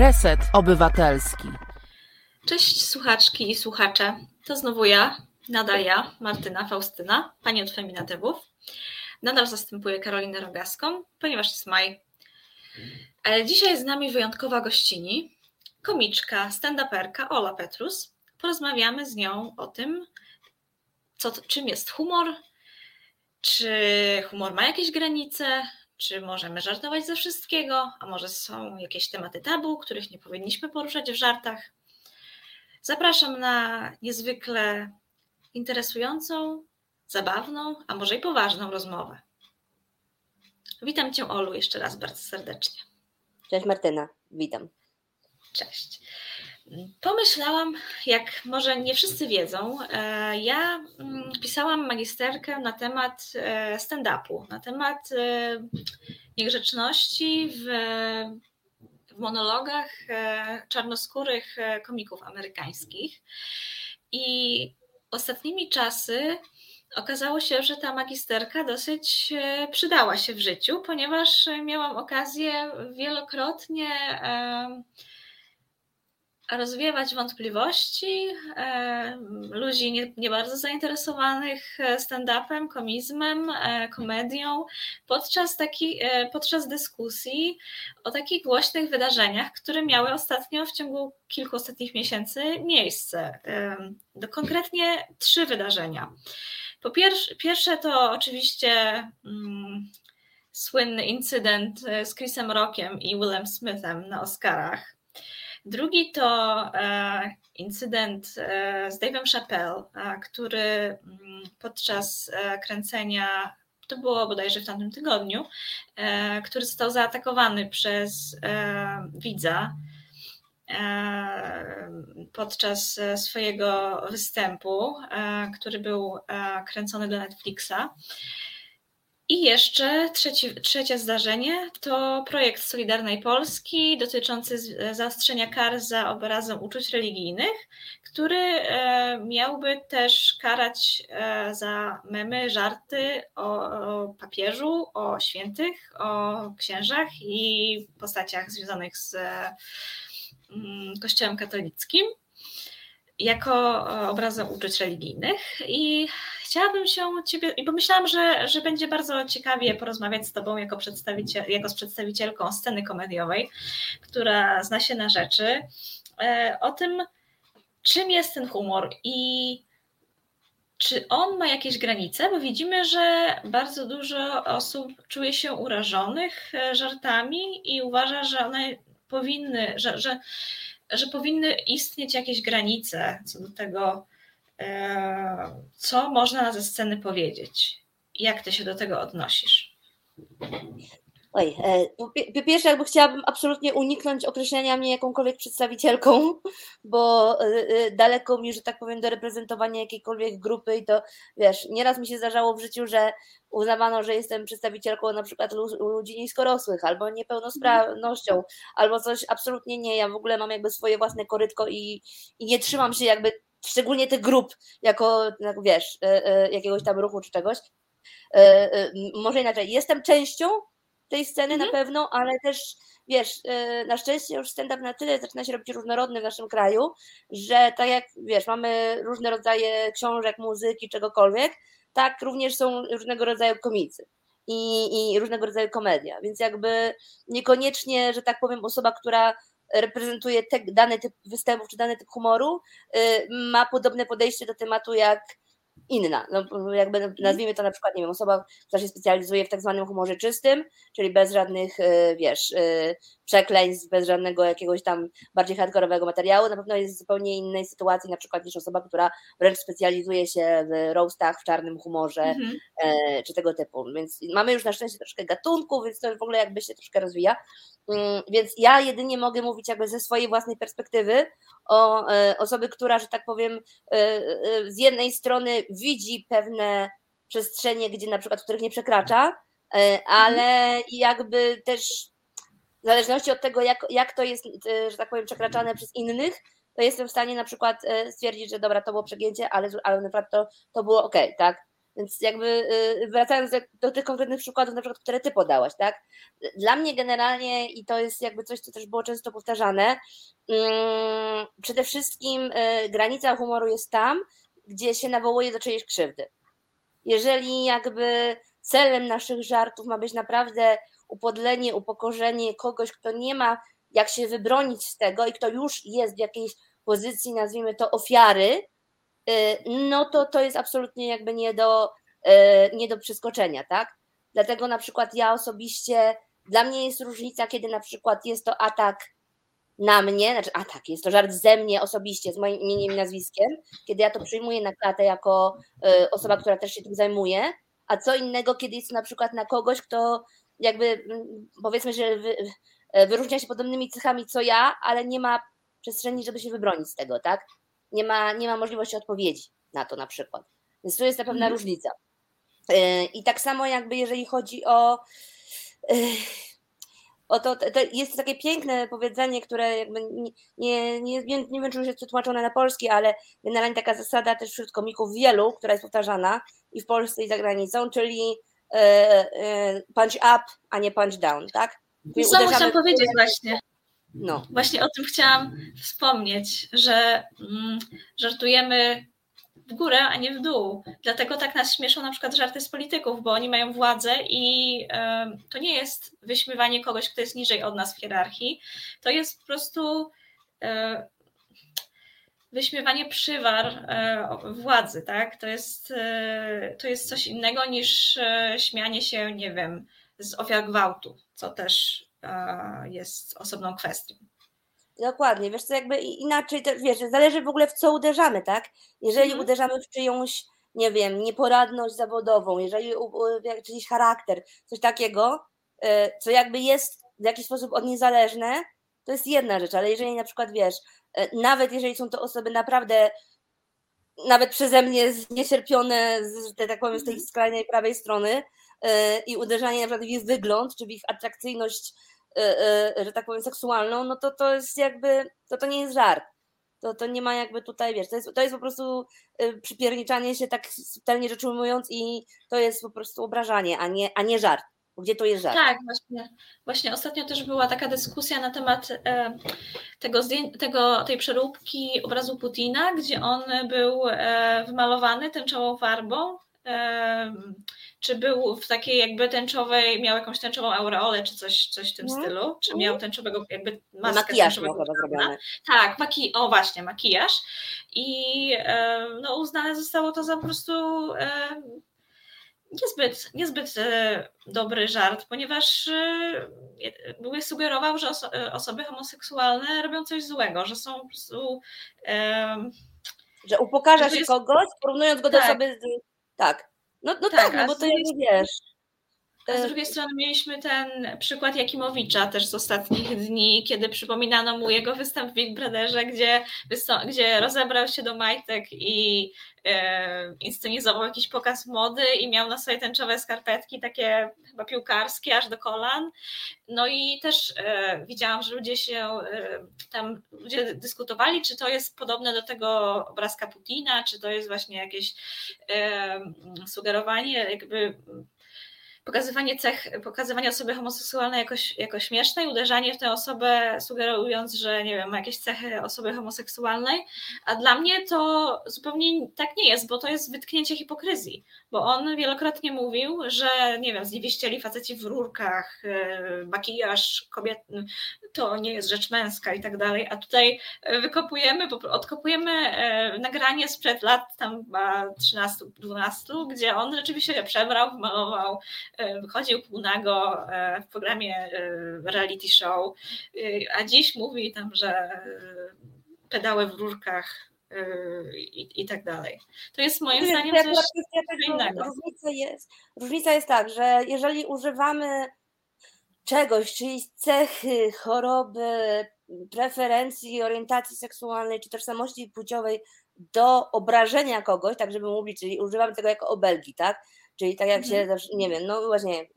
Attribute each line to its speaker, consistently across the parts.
Speaker 1: Reset Obywatelski.
Speaker 2: Cześć słuchaczki i słuchacze. To znowu ja, nadal ja, Martyna Faustyna, pani od Feminatywów. Nadal zastępuję Karolinę Rogaską, ponieważ jest maj. E, dzisiaj z nami wyjątkowa gościni, komiczka, stand-uperka Ola Petrus. Porozmawiamy z nią o tym, co, czym jest humor, czy humor ma jakieś granice, czy możemy żartować ze wszystkiego, a może są jakieś tematy tabu, których nie powinniśmy poruszać w żartach. Zapraszam na niezwykle interesującą, zabawną, a może i poważną rozmowę. Witam Cię, Olu, jeszcze raz bardzo serdecznie.
Speaker 3: Cześć Martyna, witam.
Speaker 2: Cześć. Pomyślałam, jak może nie wszyscy wiedzą, e, ja mm, pisałam magisterkę na temat e, stand-upu, na temat e, niegrzeczności w, w monologach czarnoskórych komików amerykańskich. I ostatnimi czasy okazało się, że ta magisterka dosyć przydała się w życiu, ponieważ miałam okazję wielokrotnie rozwiewać wątpliwości e, ludzi nie, nie bardzo zainteresowanych e, stand-upem, komizmem, e, komedią podczas, taki, podczas dyskusji o takich głośnych wydarzeniach, które miały ostatnio w ciągu kilku ostatnich miesięcy miejsce. Do konkretnie trzy wydarzenia. Po pierwsze, pierwsze to oczywiście mm, słynny incydent z Chrisem Rockiem i Willem Smithem na Oscarach Drugi to e, incydent e, z Dave'em Chappelle, e, który mm, podczas kręcenia to było bodajże w tamtym tygodniu, który został zaatakowany przez widza podczas swojego występu, który był kręcony do Netflixa. I jeszcze trzeci, trzecie zdarzenie to projekt Solidarnej Polski dotyczący zaostrzenia kar za obrazem uczuć religijnych, który e, miałby też karać e, za memy, żarty o, papieżu, o świętych, o księżach i postaciach związanych z mm, Kościołem katolickim jako obrazem uczuć religijnych. I chciałabym się Ciebie, i pomyślałam, że, że będzie bardzo ciekawie porozmawiać z Tobą jako, przedstawiciel, jako z przedstawicielką sceny komediowej, która zna się na rzeczy, e, o tym, czym jest ten humor i czy on ma jakieś granice, bo widzimy, że bardzo dużo osób czuje się urażonych e, żartami i uważa, że one powinny, że, że, że powinny istnieć jakieś granice co do tego, co można ze sceny powiedzieć? Jak ty się do tego odnosisz?
Speaker 3: Oj, e, po pierwsze jakby chciałabym absolutnie uniknąć określenia mnie jakąkolwiek przedstawicielką, bo e, daleko mi, że tak powiem, do reprezentowania jakiejkolwiek grupy i to, wiesz, nieraz mi się zdarzało w życiu, że uznawano, że jestem przedstawicielką na przykład ludzi niskorosłych albo niepełnosprawnością, albo coś, absolutnie nie, ja w ogóle mam jakby swoje własne korytko i, i nie trzymam się jakby szczególnie tych grup, jako, jak wiesz, e, e, jakiegoś tam ruchu czy czegoś. E, może inaczej, jestem częścią tej sceny mhm. na pewno, ale też wiesz, na szczęście już stand-up na tyle zaczyna się robić różnorodny w naszym kraju, że tak jak wiesz, mamy różne rodzaje książek, muzyki, czegokolwiek, tak również są różnego rodzaju komicy. I, i różnego rodzaju komedia, więc jakby niekoniecznie, że tak powiem, osoba, która reprezentuje te, dany typ występów czy dany typ humoru, y, ma podobne podejście do tematu jak inna. No, jakby nazwijmy to na przykład, nie wiem, osoba, która się specjalizuje w tak zwanym humorze czystym, czyli bez żadnych, y, wiesz, y, przekleństw, bez żadnego jakiegoś tam bardziej hardkorowego materiału, na pewno jest w zupełnie innej sytuacji, na przykład niż osoba, która wręcz specjalizuje się w roastach, w czarnym humorze, mhm. E, czy tego typu. Więc mamy już na szczęście troszkę gatunków, więc to w ogóle jakby się troszkę rozwija. Mm, więc ja jedynie mogę mówić jakby ze swojej własnej perspektywy o e, osoby, która, że tak powiem, e, z jednej strony widzi pewne przestrzenie, gdzie na przykład, których nie przekracza, ale jakby też w zależności od tego, jak, jak to jest, e, że tak powiem, przekraczane przez innych, to jestem w stanie na przykład e, stwierdzić, że dobra, to było przegięcie, ale, ale naprawdę to, to było ok, tak? Więc jakby y, wracając do tych konkretnych przykładów, na przykład, które ty podałaś, tak? Dla mnie generalnie, i to jest jakby coś, co też było często powtarzane, mm, przede wszystkim y, granica humoru jest tam, gdzie się nawołuje do czyjejś krzywdy. Jeżeli jakby celem naszych żartów ma być naprawdę upodlenie, upokorzenie kogoś, kto nie ma jak się wybronić z tego i kto już jest w jakiejś pozycji, nazwijmy to ofiary, no to to jest absolutnie jakby nie do, y, nie do przeskoczenia, tak? Dlatego na przykład ja osobiście, dla mnie jest różnica, kiedy na przykład jest to atak na mnie, znaczy atak, jest to żart ze mnie osobiście, z moim imieniem i nazwiskiem, kiedy ja to przyjmuję na klatę jako y, osoba, która też się tym zajmuje, a co innego, kiedy jest to na przykład na kogoś, kto jakby mm, powiedzmy, że wyróżnia się podobnymi cechami co ja, ale nie ma przestrzeni, żeby się wybronić z tego, tak? Nie ma, nie ma możliwości odpowiedzi na to na przykład. Więc tu jest ta pewna mm. różnica. E, I tak samo jakby jeżeli chodzi o e, o to, to jest takie piękne powiedzenie, które jakby nie, nie, nie, nie wiem, czy już jest przetłumaczone na polski, ale generalnie taka zasada też wśród komików wielu, która jest powtarzana i w Polsce i za granicą, czyli e, punch up, a nie punch down, tak?
Speaker 2: I co chciałam powiedzieć właśnie. No. Właśnie o tym chciałam wspomnieć, że mm, żartujemy w górę, a nie w dół. Dlatego tak nas śmieszą na przykład żarty z polityków, bo oni mają władzę i y, to nie jest wyśmiewanie kogoś, kto jest niżej od nas w hierarchii. To jest po prostu y, wyśmiewanie przywar y, władzy, tak? To jest, to jest coś innego niż śmianie się, nie wiem, z ofiar gwałtu, co też jest osobną kwestią.
Speaker 3: Dokładnie, wiesz co, jakby inaczej, to, wiesz, zależy w ogóle w co uderzamy, tak? Jeżeli mhm. uderzamy w czyjąś, nie wiem, nieporadność zawodową, jeżeli w czyjś charakter, coś takiego, y, co jakby jest w jakiś sposób od niezależne, to jest jedna rzecz, ale jeżeli na przykład, wiesz, y, nawet jeżeli są to osoby naprawdę nawet przeze mnie zniecierpione, z, tak powiem, z tej mhm. skrajnej prawej strony y, i uderzanie na przykład w ich wygląd, czy w ich atrakcyjność że tak powiem, seksualną, no to to jest jakby, to to nie jest żart. To, to nie ma jakby tutaj, wiesz, to jest, to jest po prostu y, przypierniczanie się tak subtelnie rzecz ujmując i to jest po prostu obrażanie, a nie, a nie żart. Gdzie to jest żart?
Speaker 2: Tak, właśnie, właśnie ostatnio też była taka dyskusja na temat e, tego, tego, tej przeróbki obrazu Putina, gdzie on był e, wymalowany tęczową farbą czy był w takiej jakby tęczowej, miał jakąś tęczową aureolę, czy coś, coś w tym mm. stylu, czy miał tęczowego jakby maskę
Speaker 3: Makijaż tęczowego zrobiony.
Speaker 2: Tak, maki o właśnie, makijaż i no, uznane zostało to za po prostu niezbyt, niezbyt e, dobry żart, ponieważ e, sugerował, że oso e, osoby homoseksualne robią coś złego, że są po prostu...
Speaker 3: że upokarza się jest... kogoś, porównując go tak. do osoby z tak. No, no tak, tak no bo to jakby wiesz.
Speaker 2: A z drugiej strony mieliśmy ten przykład Jakimowicza też z ostatnich dni, kiedy przypominano mu jego występ w Big Brotherze, gdzie, gdzie rozebrał się do majtek i e, inscenizował jakiś pokaz mody i miał na sobie tęczowe skarpetki, takie chyba piłkarskie, aż do kolan. No i też e, widziałam, że ludzie się e, tam, ludzie dyskutowali, czy to jest podobne do tego obrazka Putina, czy to jest właśnie jakieś e, sugerowanie jakby pokazywanie cech, pokazywanie osoby homoseksualnej jako, jako śmiesznej, uderzanie w tę osobę, sugerując, że nie wiem, ma jakieś cechy osoby homoseksualnej, a dla mnie to zupełnie tak nie jest, bo to jest wytknięcie hipokryzji, bo on wielokrotnie mówił, że nie wiem, zniewieścieli faceci w rurkach, e, makijaż kobiet to nie jest rzecz męska i tak dalej, a tutaj wykopujemy, odkopujemy e, nagranie sprzed lat tam 13-12, gdzie on rzeczywiście się przebrał, malował, e, chodził półnago w programie reality show, a dziś mówi tam, że pedały w rurkach i, i tak dalej. To jest moim zdaniem coś innego.
Speaker 3: Różnica jest, różnica jest tak, że jeżeli używamy czegoś, czyli cechy, choroby, preferencji, orientacji seksualnej czy tożsamości płciowej do obrażenia kogoś, tak żeby mówić, czyli używamy tego jako obelgi, tak? Czyli tak jak
Speaker 2: Mhm.
Speaker 3: się, zawsze- nie wiem, no właśnie mm,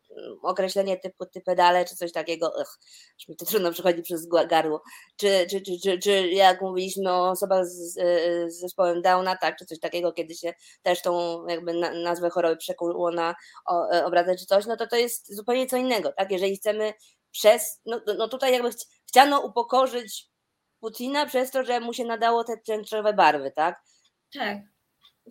Speaker 3: określenie typu ty pedale, czy coś takiego, ugh, aż mi to trudno przychodzi przez gardło. Czy, czy, czy, czy, czy jak mówiliśmy o osobach z, z- zespołem Downa, tak, czy coś takiego, kiedy się też tą jakby na, nazwę choroby przekuło na e, obrazę czy coś, no to to jest zupełnie co innego, tak? Jeżeli chcemy przez, no, no tutaj jakby chci- chciano upokorzyć Putina przez to, że mu się nadało te tęczowe barwy, tak?
Speaker 2: Tak.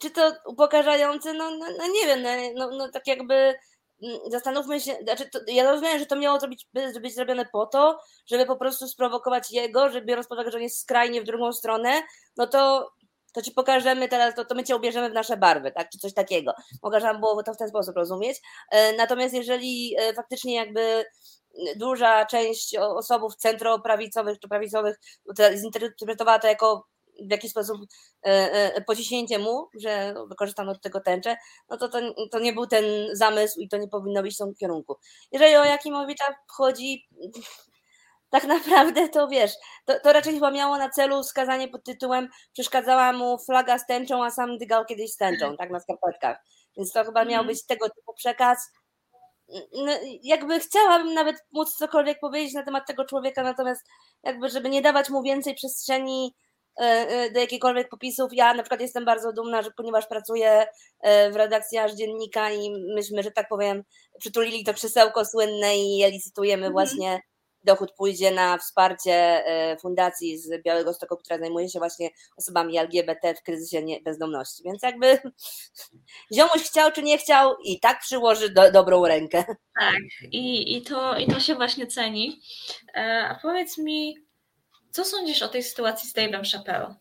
Speaker 3: Czy to upokarzające? No, no, no nie wiem, no, no, no tak jakby mm, zastanówmy się, znaczy to, ja rozumiem, że to miało zrobić, by, być zrobione po to, żeby po prostu sprowokować jego, że biorąc pod uwagę, że on jest skrajnie w drugą stronę, no to to ci pokażemy teraz, to, to my cię ubierzemy w nasze barwy, tak, czy coś takiego. Można było to w ten sposób rozumieć. E, Natomiast jeżeli e, faktycznie jakby mm, duża część o- osobów centroprawicowych czy prawicowych to zinterpretowała to jako w jakiś sposób e, e, pociśnięcie mu, że wykorzystano do tego tęczę, no to, to to nie był ten zamysł i to nie powinno być w tym kierunku. Jeżeli o Jakimowicza chodzi, tak naprawdę to wiesz, to, to raczej chyba miało na celu skazanie pod tytułem przeszkadzała mu flaga z tęczą, a sam dygał kiedyś z tęczą, tak na skarpetkach. Więc to chyba miał
Speaker 2: Mhm.
Speaker 3: być tego typu przekaz. No, jakby chciałabym nawet móc cokolwiek powiedzieć na temat tego człowieka, natomiast jakby, żeby nie dawać mu więcej przestrzeni do jakichkolwiek popisów. Ja na przykład jestem bardzo dumna, że ponieważ pracuję e, w redakcji aż dziennika i myśmy, że tak powiem, przytulili to krzesełko słynne i licytujemy
Speaker 2: Mhm.
Speaker 3: właśnie dochód pójdzie na wsparcie e, fundacji z Białego Stoku, która zajmuje się właśnie osobami LGBT w kryzysie bezdomności. Więc jakby ziomuś chciał czy nie chciał i tak przyłoży do, dobrą rękę.
Speaker 2: Tak, i, i, to, i to się właśnie ceni. E, A powiedz mi, co sądzisz o tej sytuacji z Dave'em Chappelle?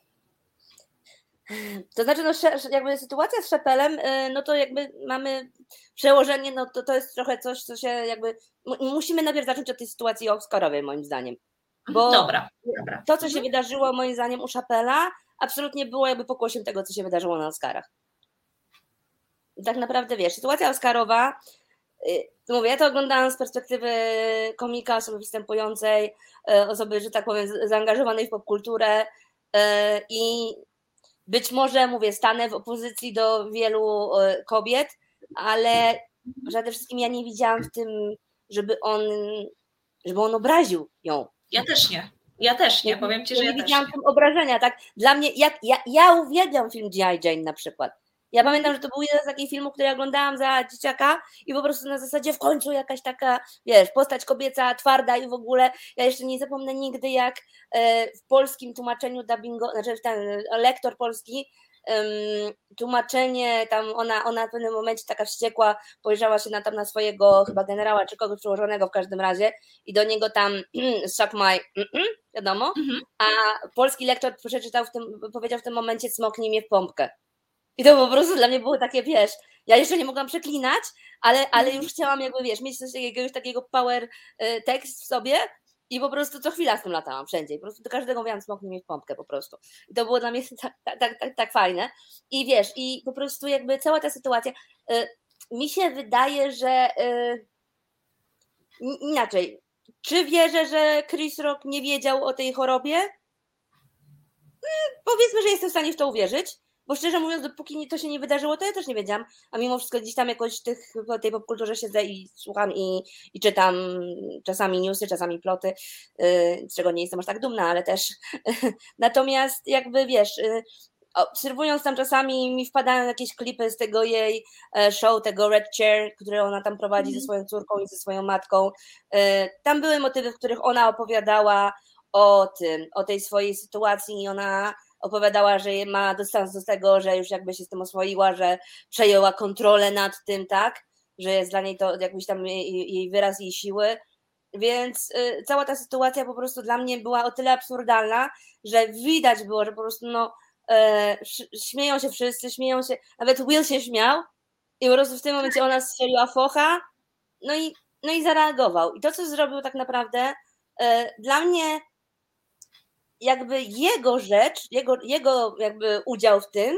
Speaker 3: To znaczy, no, jakby sytuacja z Szepelem, y, no to jakby mamy przełożenie, no to, to jest trochę coś, co się jakby. mu- Musimy najpierw zacząć od tej sytuacji Oscarowej, moim zdaniem. Bo
Speaker 2: Dobra, dobra.
Speaker 3: to, co się
Speaker 2: Mhm.
Speaker 3: wydarzyło, moim zdaniem, u Szapela, absolutnie było jakby pokłosiem tego, co się wydarzyło na Oscarach. Tak naprawdę wiesz, sytuacja Oscarowa, y, mówię, ja to oglądałam z perspektywy komika, osoby występującej, y, osoby, że tak powiem, zaangażowanej w popkulturę y, i być może, mówię, stanę w opozycji do wielu y, kobiet, ale przede wszystkim ja nie widziałam w tym, żeby on, żeby on obraził ją.
Speaker 2: Ja też nie. Ja też nie, powiem Ci, że ja
Speaker 3: nie
Speaker 2: też
Speaker 3: widziałam
Speaker 2: nie.
Speaker 3: obrażenia, tak? Dla mnie, jak, ja, ja uwielbiam film G.I. Jane na przykład. Ja pamiętam, że to był jeden z takich filmów, które oglądałam za dzieciaka i po prostu na zasadzie w końcu jakaś taka, wiesz, postać kobieca, twarda i w ogóle, ja jeszcze nie zapomnę nigdy, jak e, w polskim tłumaczeniu dubbingo, znaczy ten lektor polski, tłumaczenie, tam ona, ona w pewnym momencie taka wściekła, spojrzała się na tam na swojego chyba generała czy kogoś przełożonego w każdym razie i do niego tam suck my, wiadomo,
Speaker 2: Mhm.
Speaker 3: a polski lektor przeczytał w tym, powiedział w tym momencie smoknij mnie w pompkę. I to po prostu dla mnie było takie, wiesz, ja jeszcze nie mogłam przeklinać, ale, ale
Speaker 2: Mhm.
Speaker 3: już chciałam jakby, wiesz, mieć coś takiego, już takiego power y, tekst w sobie i po prostu co chwila z tym latałam wszędzie. I po prostu do każdego mówiłam smoknij mnie w pompkę po prostu. I to było dla mnie tak, tak, tak, tak, tak fajne. I wiesz, i po prostu jakby cała ta sytuacja, y, mi się wydaje, że y, in- inaczej, czy wierzę, że Chris Rock nie wiedział o tej chorobie? Mm, Powiedzmy, że jestem w stanie w to uwierzyć, bo szczerze mówiąc, dopóki nie- to się nie wydarzyło, to ja też nie wiedziałam, a mimo wszystko gdzieś tam jakoś tych, po tej popkulturze siedzę i słucham i, i czytam czasami newsy, czasami ploty, yy, z czego nie jestem aż tak dumna, ale też natomiast jakby wiesz, yy, obserwując tam czasami mi wpadają jakieś klipy z tego jej e, show, tego Red Chair, które ona tam prowadzi ze
Speaker 2: Mhm.
Speaker 3: swoją córką i ze swoją matką. E, Tam były motywy, w których ona opowiadała o tym, o tej swojej sytuacji i ona opowiadała, że ma dystans do tego, że już jakby się z tym oswoiła, że przejęła kontrolę nad tym, tak, że jest dla niej to jakiś tam jej, jej wyraz jej siły. Więc y, cała ta sytuacja po prostu dla mnie była o tyle absurdalna, że widać było, że po prostu no, e, śmieją się wszyscy, śmieją się, nawet Will się śmiał i po prostu w tym momencie ona strzeliła focha, no i, no i zareagował. I to, co zrobił tak naprawdę, e, dla mnie jakby jego rzecz, jego, jego jakby udział w tym,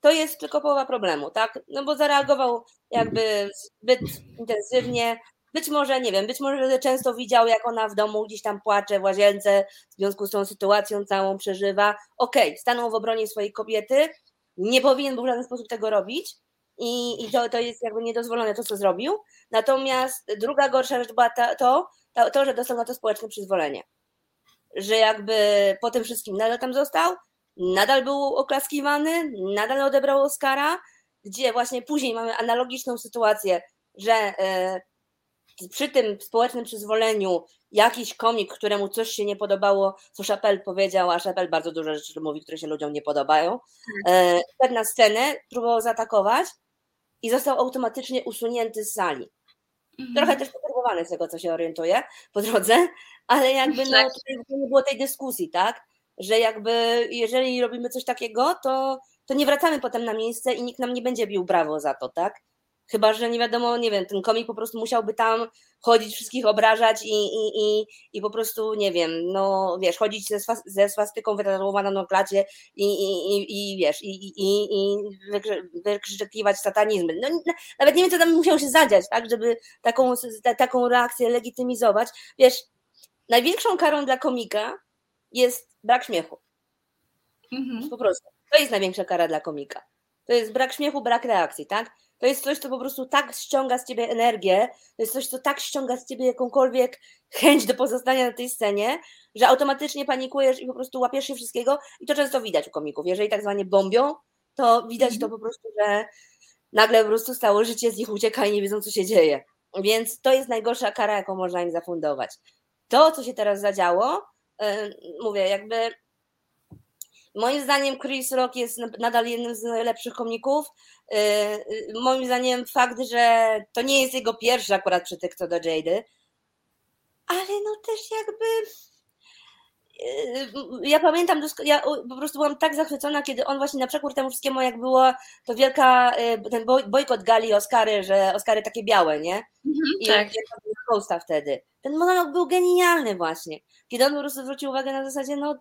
Speaker 3: to jest tylko połowa problemu, tak? No bo zareagował jakby zbyt intensywnie. Być może, nie wiem, być może często widział, jak ona w domu gdzieś tam płacze w łazience, w związku z tą sytuacją całą przeżywa. Okej, stanął w obronie swojej kobiety, nie powinien był w żaden sposób tego robić, i, i to, to jest jakby niedozwolone to, co zrobił. Natomiast druga gorsza rzecz była ta, to, to, że dostał na to społeczne przyzwolenie. Że jakby po tym wszystkim nadal tam został, nadal był oklaskiwany, nadal odebrał Oscara, gdzie właśnie później mamy analogiczną sytuację, że e, przy tym społecznym przyzwoleniu jakiś komik, któremu coś się nie podobało, co Chappelle powiedział, a Chappelle bardzo dużo rzeczy mówi, które się ludziom nie podobają, e, wszedł na scenę, próbował zaatakować i został automatycznie usunięty z sali.
Speaker 2: Mhm.
Speaker 3: Trochę też poturbowany z tego, co się orientuje po drodze, ale jakby no,
Speaker 2: Tak.
Speaker 3: nie było tej dyskusji, tak? Że jakby jeżeli robimy coś takiego, to, to nie wracamy potem na miejsce i nikt nam nie będzie bił brawo za to, tak? Chyba, że nie wiadomo, nie wiem, ten komik po prostu musiałby tam chodzić, wszystkich obrażać i, i, i, i po prostu, nie wiem, no wiesz, chodzić ze, swas, ze swastyką wytatuowaną na klacie i, i, i, i wiesz, i, i, i, i wykrzy- wykrzykiwać satanizmy. No, nawet nie wiem, co tam musiało się zadziać, tak, żeby taką, ta- taką reakcję legitymizować. Wiesz, największą karą dla komika jest brak śmiechu.
Speaker 2: Mhm.
Speaker 3: Po prostu. To jest największa kara dla komika. To jest brak śmiechu, brak reakcji, tak? To jest coś, co po prostu tak ściąga z ciebie energię, to jest coś, co tak ściąga z ciebie jakąkolwiek chęć do pozostania na tej scenie, że automatycznie panikujesz i po prostu łapiesz się wszystkiego i to często widać u komików. Jeżeli tak zwanie bombią, to widać to po prostu, że nagle po prostu stało życie z nich ucieka i nie wiedzą, co się dzieje. Więc to jest najgorsza kara, jaką można im zafundować. To, co się teraz zadziało, mówię, jakby Moim zdaniem Chris Rock jest nadal jednym z najlepszych komików. Yy, yy, Moim zdaniem fakt, że to nie jest jego pierwszy akurat przytyk co do Jady, ale no też jakby yy, ja pamiętam, ja po prostu byłam tak zachwycona, kiedy on właśnie na przekór temu wszystkiemu, jak była to wielka, ten boj- bojkot gali Oscary, że Oscary takie białe, nie? I
Speaker 2: tak.
Speaker 3: Coasta wtedy. Ten monolog był genialny właśnie, kiedy on po prostu zwrócił uwagę na zasadzie, no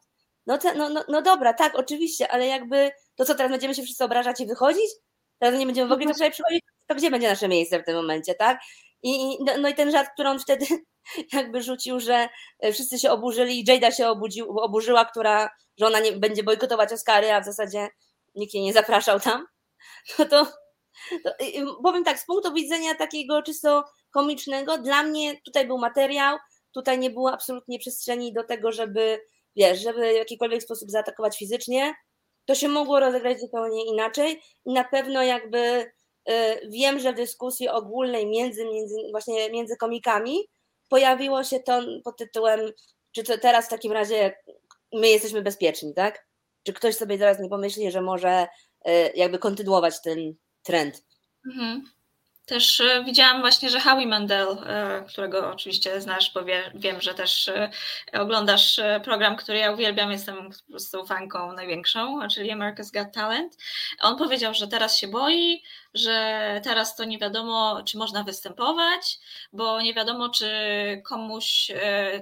Speaker 3: no, te, no, no, no dobra, tak, oczywiście, ale jakby to co teraz będziemy się wszyscy obrażać i wychodzić? Teraz nie będziemy mogli to sobie przychodzić, to gdzie będzie nasze miejsce w tym momencie, tak? I, no, no i ten żart, który on wtedy jakby rzucił, że e, wszyscy się oburzyli i Jada się obudził, oburzyła, która, że ona nie będzie bojkotować Oscary, a w zasadzie nikt jej nie zapraszał tam, no to, to powiem tak, z punktu widzenia takiego czysto komicznego, dla mnie tutaj był materiał, tutaj nie było absolutnie przestrzeni do tego, żeby wiesz, żeby w jakikolwiek sposób zaatakować fizycznie, to się mogło rozegrać zupełnie inaczej i na pewno jakby y, wiem, że w dyskusji ogólnej między, między właśnie między komikami pojawiło się to pod tytułem, czy to teraz w takim razie my jesteśmy bezpieczni, tak? Czy ktoś sobie teraz nie pomyśli, że może y, jakby kontynuować ten trend?
Speaker 2: Mhm. Też e, widziałam właśnie, że Howie Mandel, e, którego oczywiście znasz, bo wie, wiem, że też e, oglądasz program, który ja uwielbiam, jestem po prostu fanką największą, czyli America's Got Talent. On powiedział, że teraz się boi, że teraz to nie wiadomo, czy można występować, bo nie wiadomo, czy komuś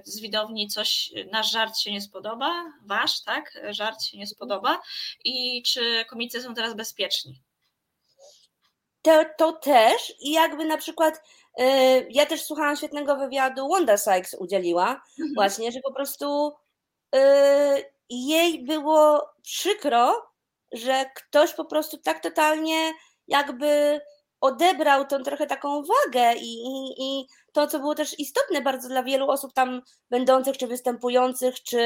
Speaker 2: z widowni coś, nasz żart się nie spodoba, wasz, tak, żart się nie spodoba i czy komicy są teraz bezpieczni.
Speaker 3: To, to też i jakby na przykład y, ja też słuchałam świetnego wywiadu Wanda Sykes udzieliła właśnie, że po prostu y, jej było przykro, że ktoś po prostu tak totalnie jakby odebrał tą trochę taką wagę i, i, i to, co było też istotne bardzo dla wielu osób tam będących, czy występujących, czy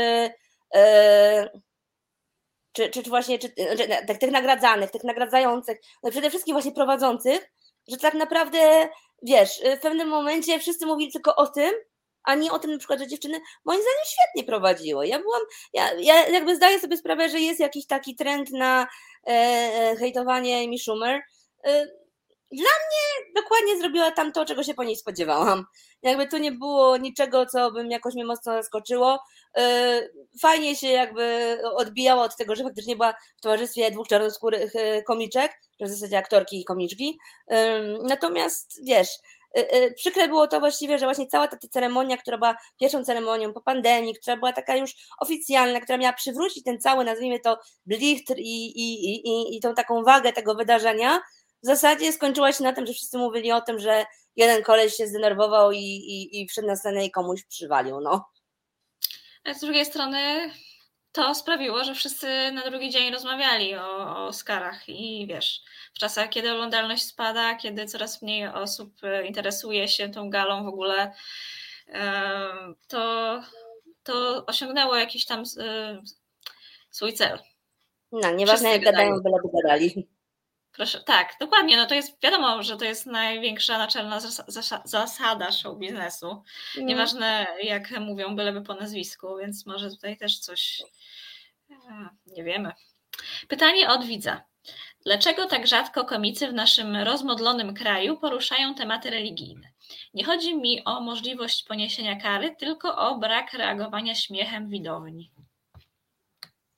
Speaker 3: y, czy, czy, czy właśnie czy, czy, tych, tych nagradzanych, tych nagradzających, no przede wszystkim właśnie prowadzących, że tak naprawdę, wiesz, w pewnym momencie wszyscy mówili tylko o tym, a nie o tym na przykład, że dziewczyny moim zdaniem świetnie prowadziły. Ja byłam, ja, ja jakby zdaję sobie sprawę, że jest jakiś taki trend na e, e, hejtowanie Amy Schumer. E, dla mnie dokładnie zrobiła tam to, czego się po niej spodziewałam. Jakby tu nie było niczego, co by mnie jakoś mnie mocno zaskoczyło. E, Fajnie się jakby odbijała od tego, że faktycznie była w towarzystwie dwóch czarnoskórych e, komiczek, w zasadzie aktorki i komiczki. Ym, Natomiast wiesz, przykre było to właściwie, że właśnie cała ta ta ceremonia, która była pierwszą ceremonią po pandemii, która była taka już oficjalna, która miała przywrócić ten cały, nazwijmy to, blichtr i, i, i, i, i tą taką wagę tego wydarzenia, w zasadzie skończyła się na tym, że wszyscy mówili o tym, że jeden koleś się zdenerwował i, i, i wszedł na scenę i komuś przywalił, no.
Speaker 2: Z drugiej strony to sprawiło, że wszyscy na drugi dzień rozmawiali o, o Oscarach i wiesz, w czasach, kiedy oglądalność spada, kiedy coraz mniej osób e, interesuje się tą galą w ogóle, to, to osiągnęło jakiś tam swój cel.
Speaker 3: No, nieważne jak gadają, byleby gadali.
Speaker 2: Proszę, tak, dokładnie. No to jest wiadomo, że to jest największa naczelna zasada show biznesu. Mm. Nieważne jak mówią, byleby po nazwisku, więc może tutaj też coś e, nie wiemy. Pytanie od widza. Dlaczego tak rzadko komicy w naszym rozmodlonym kraju poruszają tematy religijne? Nie chodzi mi o możliwość poniesienia kary, tylko o brak reagowania śmiechem widowni.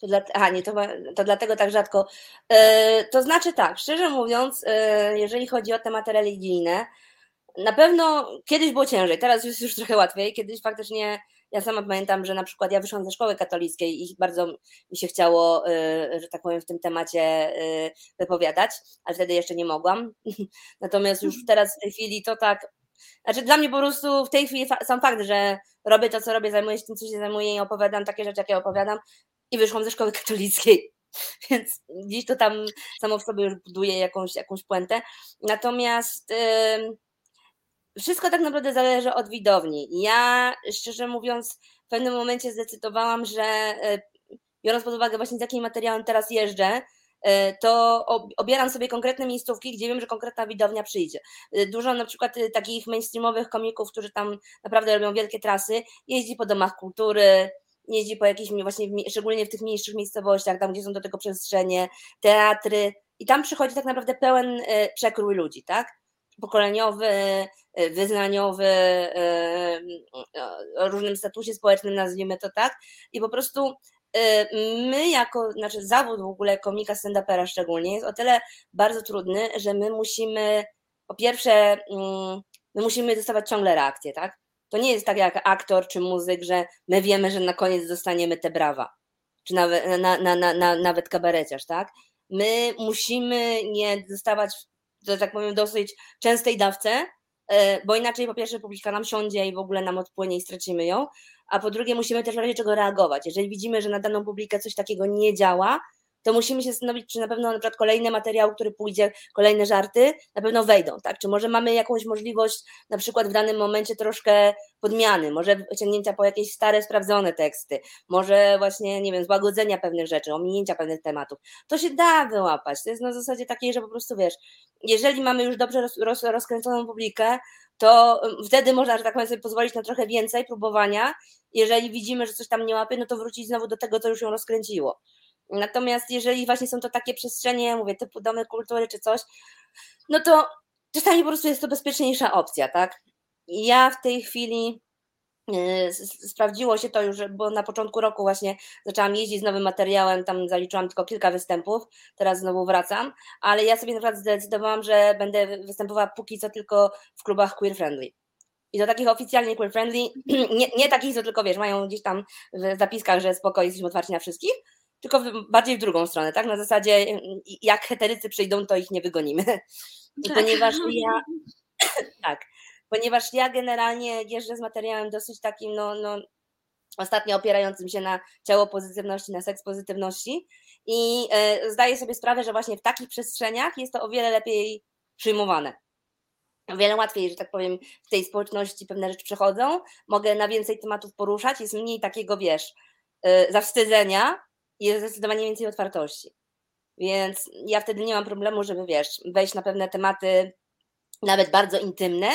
Speaker 3: To dla, aha, nie, to, to dlatego tak rzadko. E, to znaczy tak, szczerze mówiąc, e, jeżeli chodzi o tematy religijne, na pewno kiedyś było ciężej, teraz jest już trochę łatwiej. Kiedyś faktycznie, ja sama pamiętam, że na przykład ja wyszłam ze szkoły katolickiej i bardzo mi się chciało, e, że tak powiem, w tym temacie wypowiadać, ale wtedy jeszcze nie mogłam. Natomiast już teraz w tej chwili to tak. Znaczy, dla mnie po prostu w tej chwili sam fakt, że robię to, co robię, zajmuję się tym, co się zajmuję i opowiadam takie rzeczy, jakie opowiadam, i wyszłam ze szkoły katolickiej. Więc dziś to tam samo w sobie już buduje jakąś, jakąś puentę. Natomiast yy, wszystko tak naprawdę zależy od widowni. Ja, szczerze mówiąc, w pewnym momencie zdecydowałam, że yy, biorąc pod uwagę właśnie z jakim materiałem teraz jeżdżę, y, to obieram sobie konkretne miejscówki, gdzie wiem, że konkretna widownia przyjdzie. Y, dużo na przykład takich mainstreamowych komików, którzy tam naprawdę robią wielkie trasy, jeździ po domach kultury, jeździ po jakichś właśnie, szczególnie w tych mniejszych miejscowościach, tam gdzie są do tego przestrzenie, teatry i tam przychodzi tak naprawdę pełen e, przekrój ludzi, tak? Pokoleniowy, e, wyznaniowy, e, o różnym statusie społecznym, nazwijmy to tak. I po prostu my jako, znaczy zawód w ogóle komika stand-upera szczególnie jest o tyle bardzo trudny, że my musimy po pierwsze, mm, my musimy dostawać ciągle reakcje, tak? To nie jest tak jak aktor czy muzyk, że my wiemy, że na koniec dostaniemy te brawa, czy nawet, na, na, na, na, nawet kabareciarz, tak? My musimy nie dostawać, że tak powiem, dosyć częstej dawce, e, bo inaczej po pierwsze publika nam siądzie i w ogóle nam odpłynie i stracimy ją, a po drugie musimy też w razie czego reagować. Jeżeli widzimy, że na daną publikę coś takiego nie działa, to musimy się zastanowić, czy na pewno na przykład kolejny materiał, który pójdzie, kolejne żarty, na pewno wejdą, tak? Czy może mamy jakąś możliwość na przykład w danym momencie troszkę podmiany, może ciągnięcia po jakieś stare, sprawdzone teksty, może właśnie, nie wiem, złagodzenia pewnych rzeczy, ominięcia pewnych tematów. To się da wyłapać. To jest na zasadzie takiej, że po prostu wiesz, jeżeli mamy już dobrze roz, roz, rozkręconą publikę, to wtedy można, że tak powiem, sobie pozwolić na trochę więcej próbowania. Jeżeli widzimy, że coś tam nie łapie, no to wrócić znowu do tego, co już ją rozkręciło. Natomiast jeżeli właśnie są to takie przestrzenie, mówię, typu domy kultury czy coś, no to czasami po prostu jest to bezpieczniejsza opcja, tak? Ja w tej chwili yy, sprawdziło się to już, bo na początku roku właśnie zaczęłam jeździć z nowym materiałem, tam zaliczyłam tylko kilka występów, teraz znowu wracam, ale ja sobie naprawdę zdecydowałam, że będę występowała póki co tylko w klubach queer friendly. I do takich oficjalnie queer friendly, nie, nie takich, co tylko wiesz, mają gdzieś tam w zapiskach, że spoko, jesteśmy otwarci na wszystkich, tylko bardziej w drugą stronę, tak? Na zasadzie jak heterycy przyjdą, to ich nie wygonimy. I tak. ponieważ ja tak, ponieważ ja generalnie jeżdżę z materiałem dosyć takim, no, no ostatnio opierającym się na ciało pozytywności, na seks pozytywności i e, zdaję sobie sprawę, że właśnie w takich przestrzeniach jest to o wiele lepiej przyjmowane. O wiele łatwiej, że tak powiem, w tej społeczności pewne rzeczy przechodzą, mogę na więcej tematów poruszać, jest mniej takiego, wiesz, e, zawstydzenia, jest zdecydowanie więcej otwartości. Więc ja wtedy nie mam problemu, żeby wiesz, wejść na pewne tematy, nawet bardzo intymne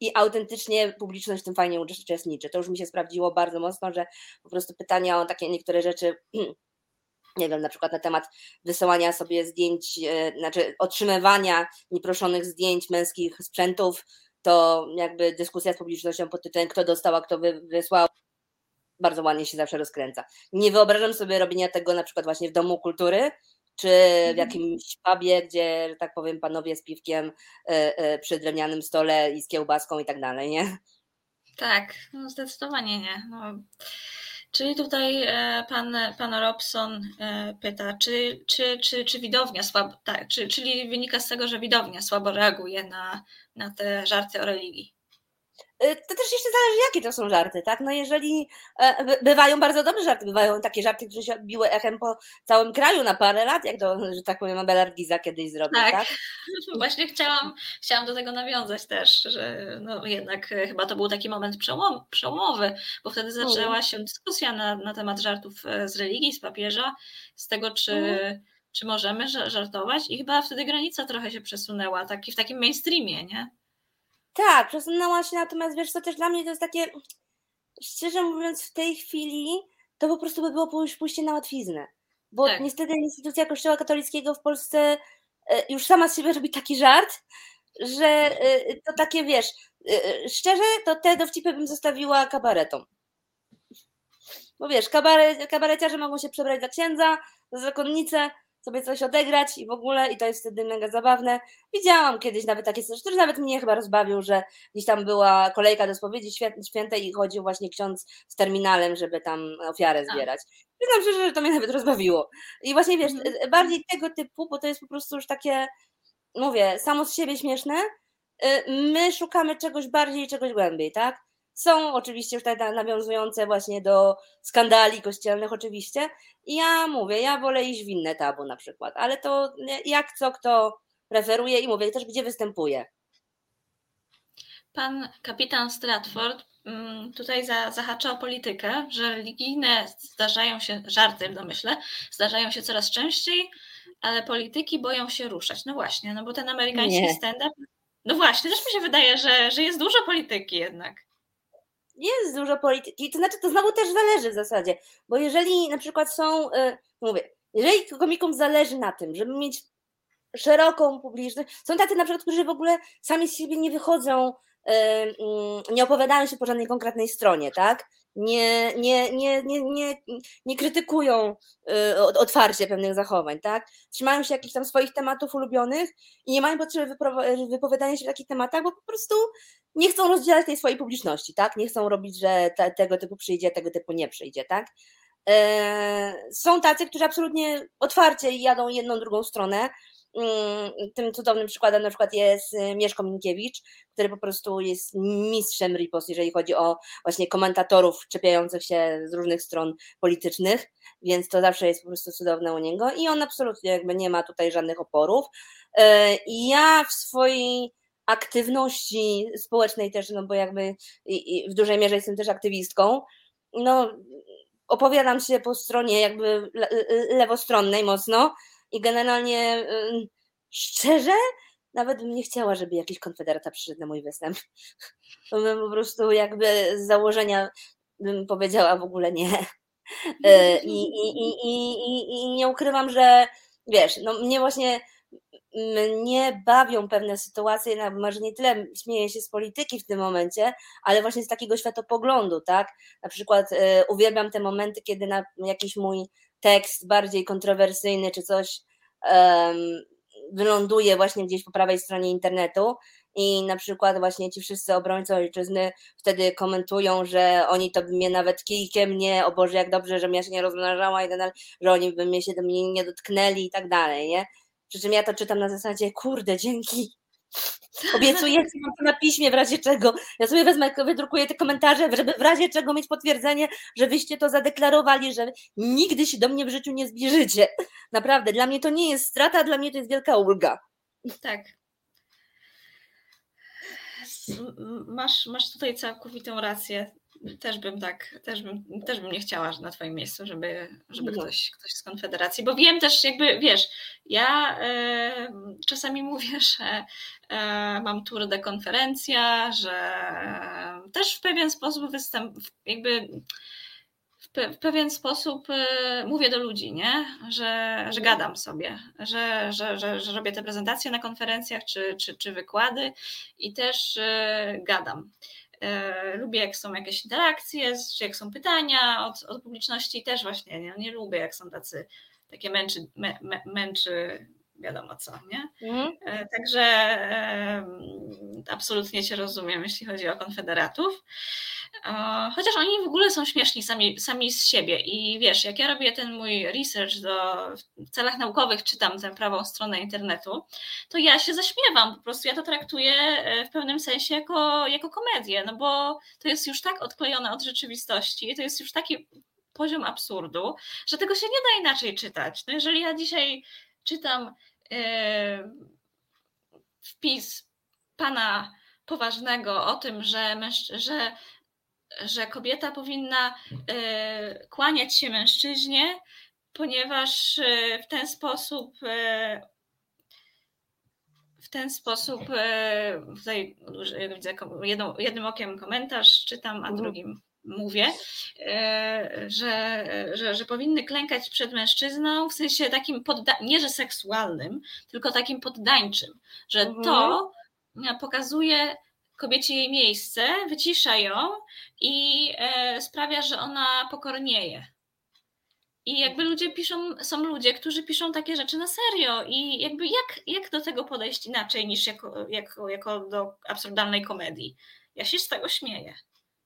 Speaker 3: i autentycznie publiczność w tym fajnie uczestniczy. To już mi się sprawdziło bardzo mocno, że po prostu pytania o takie niektóre rzeczy, nie wiem, na przykład na temat wysyłania sobie zdjęć, e, znaczy otrzymywania nieproszonych zdjęć męskich sprzętów, to jakby dyskusja z publicznością pod tytułem kto dostał, a kto wysłał, bardzo ładnie się zawsze rozkręca. Nie wyobrażam sobie robienia tego na przykład właśnie w domu kultury, czy w mhm. jakimś pubie, gdzie, że tak powiem, panowie z piwkiem y, y, przy drewnianym stole i z kiełbaską i tak dalej, nie?
Speaker 2: Tak, no zdecydowanie nie. No. Czyli tutaj e, pan, pan Robson e, pyta, czy, czy, czy, czy widownia słabo, tak, czy, czyli wynika z tego, że widownia słabo reaguje na, na te żarty o religii?
Speaker 3: Y, to też jeszcze zależy, jakie to są żarty, tak? No jeżeli e, bywają bardzo dobre żarty, bywają takie żarty, które się odbiły echem po całym kraju na parę lat, jak to, że tak powiem, Abel Giza kiedyś zrobił, tak? tak?
Speaker 2: Właśnie chciałam, chciałam do tego nawiązać też, że no jednak e, chyba to był taki moment przełom, przełomowy, bo wtedy no. zaczęła się dyskusja na, na temat żartów e, z religii, z papieża, z tego, czy, mhm. czy możemy żartować i chyba wtedy granica trochę się przesunęła, taki, w takim mainstreamie, nie?
Speaker 3: Tak, przesunęła się, natomiast wiesz co, też dla mnie to jest takie, szczerze mówiąc, w tej chwili to po prostu by było pójście na łatwiznę. Bo tak. niestety instytucja Kościoła katolickiego w Polsce e, już sama z siebie robi taki żart, że e, to takie wiesz, e, szczerze, to te dowcipy bym zostawiła kabaretom. Bo wiesz, kabaret, kabareciarze mogą się przebrać za księdza, za zakonnicę, sobie coś odegrać i w ogóle, i to jest wtedy mega zabawne. Widziałam kiedyś nawet takie coś, który nawet mnie chyba rozbawił, że gdzieś tam była kolejka do spowiedzi świętej i chodził właśnie ksiądz z terminalem, żeby tam ofiarę tak. zbierać. Przyznam szczerze, że to mnie nawet rozbawiło. I właśnie wiesz, mhm. bardziej tego typu, bo to jest po prostu już takie, mówię, samo z siebie śmieszne, y, my szukamy czegoś bardziej, czegoś głębiej, tak? Są oczywiście te nawiązujące właśnie do skandali kościelnych oczywiście. I ja mówię, ja wolę iść w inne tabu na przykład, ale to jak co kto preferuje i mówię też, gdzie występuje.
Speaker 2: Pan kapitan Stratford mm, tutaj zahacza o politykę, że religijne zdarzają się, żarty w domyśle, zdarzają się coraz częściej, ale polityki boją się ruszać. No właśnie, no bo ten amerykański stand-up, no właśnie, też mi się wydaje, że, że jest dużo polityki jednak
Speaker 3: jest dużo polityki, to znaczy to znowu też zależy w zasadzie, bo jeżeli na przykład są, y, mówię, jeżeli komikom zależy na tym, żeby mieć szeroką publiczność, są tacy na przykład, którzy w ogóle sami z siebie nie wychodzą, y, mm, nie opowiadają się po żadnej konkretnej stronie, tak? Nie, nie, nie, nie, nie, nie krytykują y, otwarcie pewnych zachowań, tak? Trzymają się jakichś tam swoich tematów ulubionych i nie mają potrzeby wypowiadania się w takich tematach, bo po prostu nie chcą rozdzielać tej swojej publiczności, tak? Nie chcą robić, że te, tego typu przyjdzie, tego typu nie przyjdzie, tak? E, są tacy, którzy absolutnie otwarcie jadą jedną, drugą stronę. Mm, tym cudownym przykładem na przykład jest y, Mieszko Minkiewicz, który po prostu jest mistrzem ripost, jeżeli chodzi o właśnie komentatorów czepiających się z różnych stron politycznych, więc to zawsze jest po prostu cudowne u niego i on absolutnie jakby nie ma tutaj żadnych oporów. E, I ja w swojej aktywności społecznej też, no bo jakby w dużej mierze jestem też aktywistką, no opowiadam się po stronie jakby lewostronnej mocno i generalnie szczerze nawet bym nie chciała, żeby jakiś konfederata przyszedł na mój występ. To bym po prostu jakby z założenia bym powiedziała w ogóle nie. E, I, i, i, i, i nie ukrywam, że wiesz, no mnie właśnie mnie bawią pewne sytuacje, może nie tyle śmieję się z polityki w tym momencie, ale właśnie z takiego światopoglądu, tak? Na przykład y, uwielbiam te momenty, kiedy na jakiś mój tekst bardziej kontrowersyjny czy coś um, wyląduje właśnie gdzieś po prawej stronie internetu i na przykład właśnie ci wszyscy obrońcy ojczyzny wtedy komentują, że oni to by mnie nawet kijkiem nie, o Boże, jak dobrze, że mnie się nie rozmnażała i tak dalej, że oni by mnie się do mnie nie dotknęli i tak dalej, nie? Przy czym ja to czytam na zasadzie, kurde, dzięki. Obiecuję ci mam to na piśmie w razie czego. Ja sobie wezmę, wydrukuję te komentarze, żeby w razie czego mieć potwierdzenie, że wyście to zadeklarowali, że nigdy się do mnie w życiu nie zbliżycie. Naprawdę, dla mnie to nie jest strata, dla mnie to jest wielka ulga.
Speaker 2: Tak. Masz, masz tutaj całkowitą rację też bym tak, też bym, też bym nie chciała na Twoim miejscu, żeby, żeby no. ktoś, ktoś z Konfederacji, bo wiem też jakby, wiesz, ja y, czasami mówię, że y, mam tour de konferencja, że y, też w pewien sposób występ, jakby w pewien sposób mówię do ludzi, nie? Że, że mhm. gadam sobie, że, że, że, że robię te prezentacje na konferencjach czy, czy, czy wykłady i też gadam. E, lubię, jak są jakieś interakcje, czy jak są pytania od, od publiczności, też właśnie nie, nie lubię, jak są tacy takie męczy, mę, męczy wiadomo co, nie? Mhm. E, także e, absolutnie Cię rozumiem, jeśli chodzi o konfederatów. Chociaż oni w ogóle są śmieszni sami, sami z siebie i wiesz, jak ja robię ten mój research do, w celach naukowych, czytam tę prawą stronę internetu, to ja się zaśmiewam, po prostu ja to traktuję w pewnym sensie jako, jako komedię, no bo to jest już tak odklejone od rzeczywistości, to jest już taki poziom absurdu, że tego się nie da inaczej czytać. No jeżeli ja dzisiaj czytam yy, wpis pana poważnego o tym, że, że, że kobieta powinna yy, kłaniać się mężczyźnie, ponieważ yy, w ten sposób w ten sposób tutaj widzę jednym okiem komentarz czytam, a mhm. drugim mówię, e, że, że, że powinny klękać przed mężczyzną w sensie takim, podda- nie że seksualnym, tylko takim poddańczym, że mhm. to pokazuje kobiecie jej miejsce, wycisza ją i e, sprawia, że ona pokornieje. I jakby ludzie piszą, są ludzie, którzy piszą takie rzeczy na serio i jakby jak, jak do tego podejść inaczej niż jako, jako, jako do absurdalnej komedii? Ja się z tego śmieję.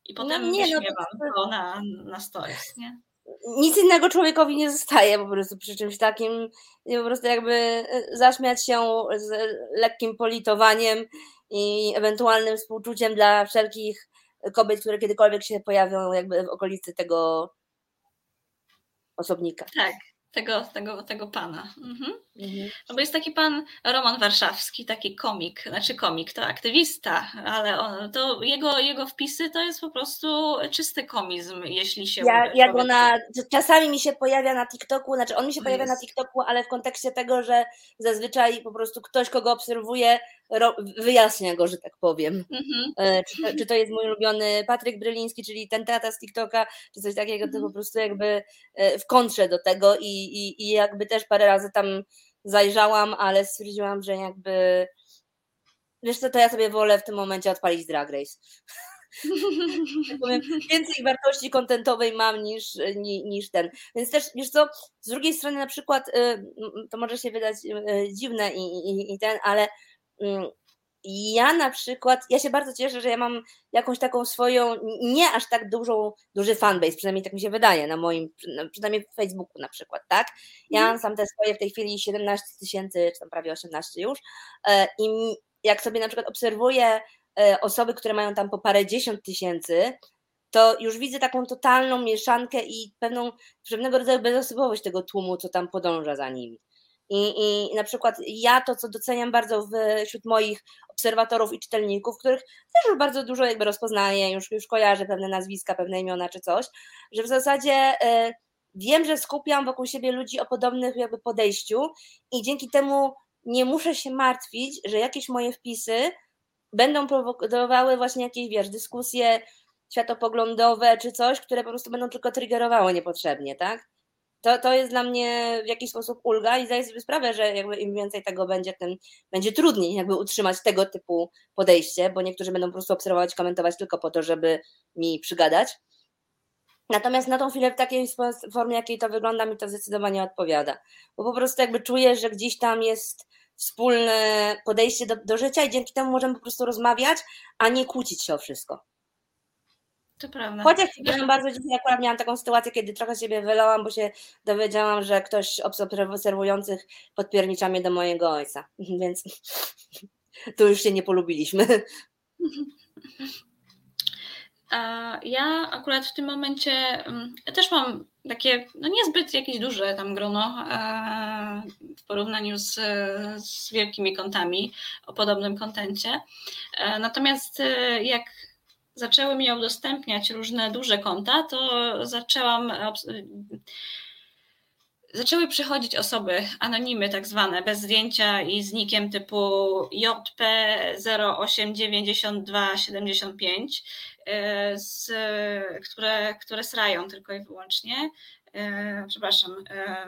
Speaker 2: I no potem no, nie, no, to... to na, na stories, nie?
Speaker 3: Nic innego człowiekowi nie zostaje po prostu przy czymś takim. Po prostu jakby e, zaśmiać się z lekkim politowaniem i ewentualnym współczuciem dla wszelkich kobiet, które kiedykolwiek się pojawią jakby w okolicy tego osobnika.
Speaker 2: Tak, tego, tego, tego pana. Mhm. Mhm. No bo jest taki pan Roman Warszawski, taki komik, znaczy komik, to aktywista, ale on, to jego, jego wpisy to jest po prostu czysty komizm, jeśli się
Speaker 3: ja, ja go na, Czasami mi się pojawia na TikToku, znaczy on mi się pojawia na TikToku, ale w kontekście tego, że zazwyczaj po prostu ktoś, kogo obserwuje, wyjaśnia go, że tak powiem. Mhm. E, czy, czy, to jest mój ulubiony Patryk Bryliński, czyli ten tata z TikToka, czy coś takiego, to po mhm. prostu jakby e, w kontrze do tego i, i, i jakby też parę razy tam zajrzałam, ale stwierdziłam, że jakby wiesz co, to ja sobie wolę w tym momencie odpalić Drag Race. więcej wartości kontentowej mam niż, niż ten. Więc też, wiesz co, z drugiej strony na przykład, y, to może się wydać y, dziwne i, i, i ten, ale mm, ja na przykład, ja się bardzo cieszę, że ja mam jakąś taką swoją, nie aż tak dużą, duży fanbase, przynajmniej tak mi się wydaje, na moim, przynajmniej w Facebooku na przykład, tak? Ja mhm. mam sam te swoje w tej chwili 17 tysięcy, czy tam prawie 18 już e, i jak sobie na przykład obserwuję e, osoby, które mają tam po parę dziesiąt tysięcy, to już widzę taką totalną mieszankę i pewną, pewnego rodzaju bezosobowość tego tłumu, co tam podąża za nimi. I, I na przykład ja to, co doceniam bardzo wśród moich obserwatorów i czytelników, których też już bardzo dużo jakby rozpoznaję, już, już kojarzę pewne nazwiska, pewne imiona czy coś, że w zasadzie y, wiem, że skupiam wokół siebie ludzi o podobnych jakby podejściu i dzięki temu nie muszę się martwić, że jakieś moje wpisy będą prowokowały właśnie jakieś, wiesz, dyskusje światopoglądowe czy coś, które po prostu będą tylko triggerowały niepotrzebnie, tak? To, to jest dla mnie w jakiś sposób ulga i zdaję sobie sprawę, że jakby im więcej tego będzie, tym będzie trudniej jakby utrzymać tego typu podejście, bo niektórzy będą po prostu obserwować, komentować tylko po to, żeby mi przygadać. Natomiast na tą chwilę w takiej formie, jakiej to wygląda, mi to zdecydowanie odpowiada. Bo po prostu jakby czuję, że gdzieś tam jest wspólne podejście do, do życia i dzięki temu możemy po prostu rozmawiać, a nie kłócić się o wszystko.
Speaker 2: To prawda.
Speaker 3: Chociaż byłam bardzo dzisiaj akurat miałam taką sytuację, kiedy trochę siebie wylałam, bo się dowiedziałam, że ktoś obserwujących podpiernicza mnie do mojego ojca. Więc tu już się nie polubiliśmy.
Speaker 2: Ja akurat w tym momencie mm, ja też mam takie no niezbyt jakieś duże tam grono w porównaniu z, z wielkimi kontami o podobnym kontencie. E, natomiast e, jak zaczęły mi udostępniać różne duże konta, to zaczęłam. Zaczęły przychodzić osoby, anonimy tak zwane, bez zdjęcia i z nikiem typu JP089275, e, z, które, które srają tylko i wyłącznie. E, przepraszam, e,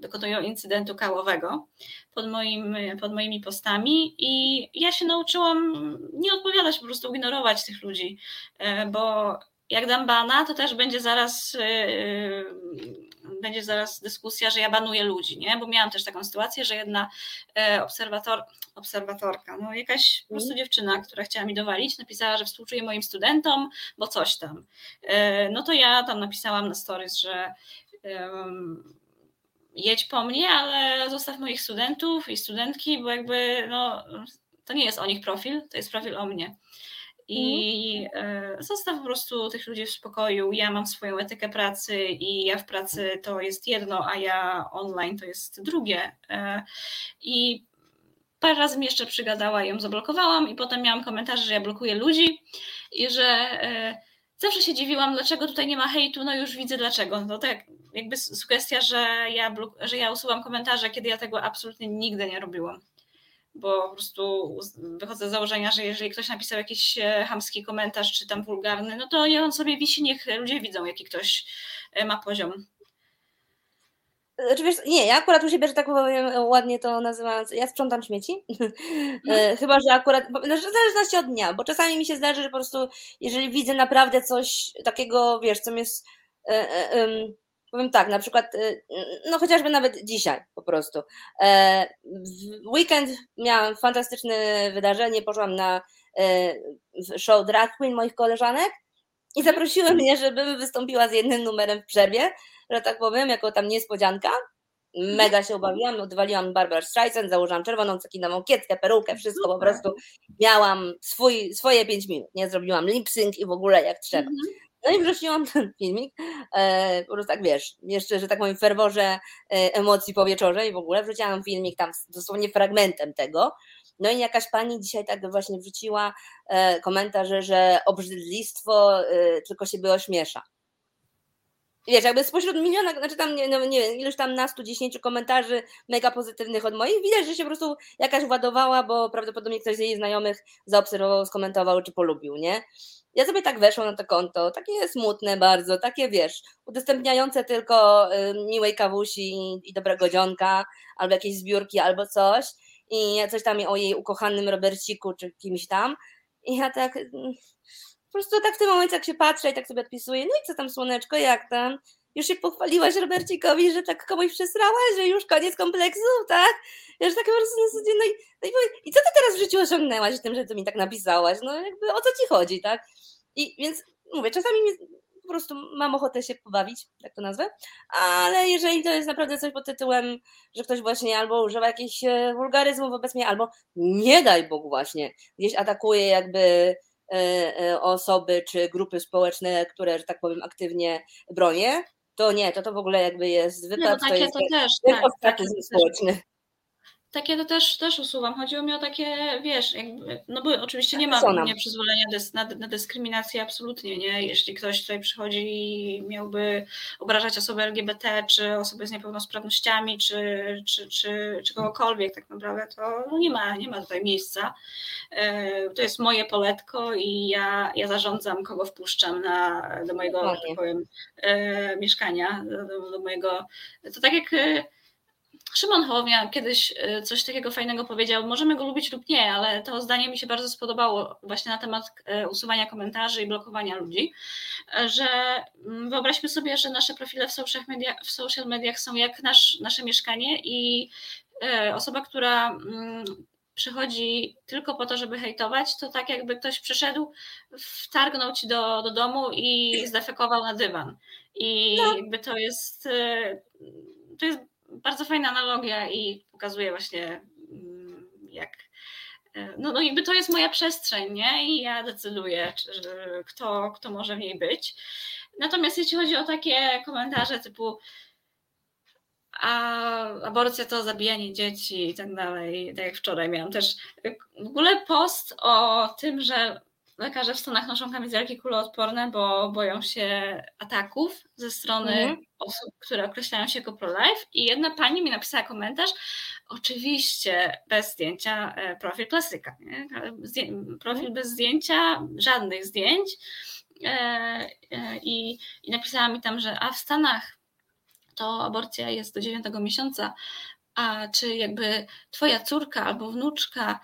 Speaker 2: dokonują incydentu kałowego pod, moim, pod moimi postami i ja się nauczyłam nie odpowiadać, po prostu ignorować tych ludzi, e, bo jak dam bana, to też będzie zaraz będzie zaraz dyskusja, że ja banuję ludzi, nie? Bo miałam też taką sytuację, że jedna e, obserwator, obserwatorka, no jakaś po prostu mhm. dziewczyna, która chciała mi dowalić, napisała, że współczuję moim studentom, bo coś tam. E, no to ja tam napisałam na stories, że jedź po mnie, ale zostaw moich studentów i studentki, bo jakby no, to nie jest o nich profil, to jest profil o mnie. I mhm. zostaw po prostu tych ludzi w spokoju. Ja mam swoją etykę pracy i ja w pracy to jest jedno, a ja online to jest drugie. E, I parę razy mi jeszcze przygadała i ją zablokowałam, i potem miałam komentarze, że ja blokuję ludzi i że e, zawsze się dziwiłam, dlaczego tutaj nie ma hejtu, no już widzę dlaczego. No tak jakby sugestia, że ja, że ja usuwam komentarze, kiedy ja tego absolutnie nigdy nie robiłam bo po prostu wychodzę z założenia, że jeżeli ktoś napisał jakiś e, hamski komentarz czy tam wulgarny, no to on sobie wisi, niech ludzie widzą, jaki ktoś e, ma poziom.
Speaker 3: Znaczy, wiesz, nie, ja akurat u siebie, że tak powiem, ładnie to nazywając, ja sprzątam śmieci. No. Chyba, że akurat, w zależności od dnia, bo czasami mi się zdarzy, że po prostu, jeżeli widzę naprawdę coś takiego, wiesz, co jest, powiem tak, na przykład, y, no chociażby nawet dzisiaj po prostu. E, w weekend miałam fantastyczne wydarzenie, poszłam na e, show drag queen moich koleżanek i mhm. zaprosiły mnie, żebym wystąpiła z jednym numerem w przerwie, że tak powiem, jako tam niespodzianka. Mhm. Mega się ubawiłam, odwaliłam Barbara Streisand, założyłam czerwoną cekinową kietkę, perukę, wszystko po prostu. Miałam swój, swoje pięć minut, nie? Zrobiłam lip sync i w ogóle jak trzeba. No i wrzuciłam ten filmik, e, po prostu tak wiesz, jeszcze, że tak powiem, ferworze e, emocji po wieczorze i w ogóle wrzuciłam filmik tam dosłownie fragmentem tego. No i jakaś pani dzisiaj tak właśnie wrzuciła e, komentarz, że obrzydlistwo e, tylko się by ośmiesza. Wiesz, jakby spośród miliona, znaczy tam nie, no nie wiem, iluś tam nastu, dziesięciu komentarzy mega pozytywnych od moich, widać, że się po prostu jakaś władowała, bo prawdopodobnie ktoś z jej znajomych zaobserwował, skomentował czy polubił, nie? Ja sobie tak weszłam na to konto, takie smutne bardzo, takie wiesz, udostępniające tylko miłej kawusi i, i dobrego dzionka, albo jakieś zbiórki, albo coś. I coś tam o jej ukochanym Roberciku, czy kimś tam. I ja tak mm, po prostu tak w tym momencie, jak się patrzę i tak sobie odpisuję, no i co tam słoneczko, jak tam? Już się pochwaliłaś Robercikowi, że tak komuś przesrałaś, że już koniec kompleksów, tak? Ja już tak po prostu na no i, no i, i co ty teraz w życiu osiągnęłaś tym, że ty mi tak napisałaś? No jakby o co ci chodzi, tak? I więc mówię, czasami po prostu mam ochotę się pobawić, tak to nazwę, ale jeżeli to jest naprawdę coś pod tytułem, że ktoś właśnie albo używa jakichś e, wulgaryzmów wobec mnie, albo nie daj Bóg właśnie, gdzieś atakuje jakby e, e, osoby czy grupy społeczne, które, że tak powiem, aktywnie bronię, to nie, to to w ogóle jakby jest wypad,
Speaker 2: no, to, jest,
Speaker 3: to
Speaker 2: też, tak, takie społeczny. Takie to też, też usuwam. Chodziło mi o takie, wiesz, jakby, no bo oczywiście nie ma nie przyzwolenia dys, na, na, dyskryminację absolutnie, nie? Jeśli ktoś tutaj przychodzi i miałby obrażać osoby LGBT, czy osoby z niepełnosprawnościami, czy, czy, czy, czy kogokolwiek tak naprawdę, to no nie, ma, nie ma tutaj miejsca. E, to jest moje poletko i ja, ja zarządzam, kogo wpuszczam na, do mojego, tak powiem, e, mieszkania, do, do mojego, to tak jak Szymon Hołownia kiedyś y, coś takiego fajnego powiedział, możemy go lubić lub nie, ale to zdanie mi się bardzo spodobało właśnie na temat y, usuwania komentarzy i blokowania ludzi, że mm, wyobraźmy sobie, że nasze profile w social, media, w social mediach są jak nasz, nasze mieszkanie i y, osoba, która mm, przychodzi tylko po to, żeby hejtować, to tak jakby ktoś przyszedł, wtargnął ci do, do domu i zdefekował na dywan. I no. jakby to jest, to jest bardzo fajna analogia i pokazuje właśnie mm, jak e, no, no jakby to jest moja przestrzeń, nie? I ja decyduję, czy, kto, kto może w niej być. Natomiast jeśli chodzi o takie komentarze typu a aborcja to zabijanie dzieci i tak dalej, tak jak wczoraj miałam też w ogóle post o tym, że lekarze w Stanach noszą kamizelki kuloodporne, bo boją się ataków ze strony mhm. osób, które określają się jako pro-life i jedna pani mi napisała komentarz, oczywiście bez zdjęcia e, profil klasyka, nie? profil bez zdjęcia, żadnych zdjęć e, e, i, i napisała mi tam, że a w Stanach to aborcja jest do dziewiątego miesiąca, a czy jakby twoja córka albo wnuczka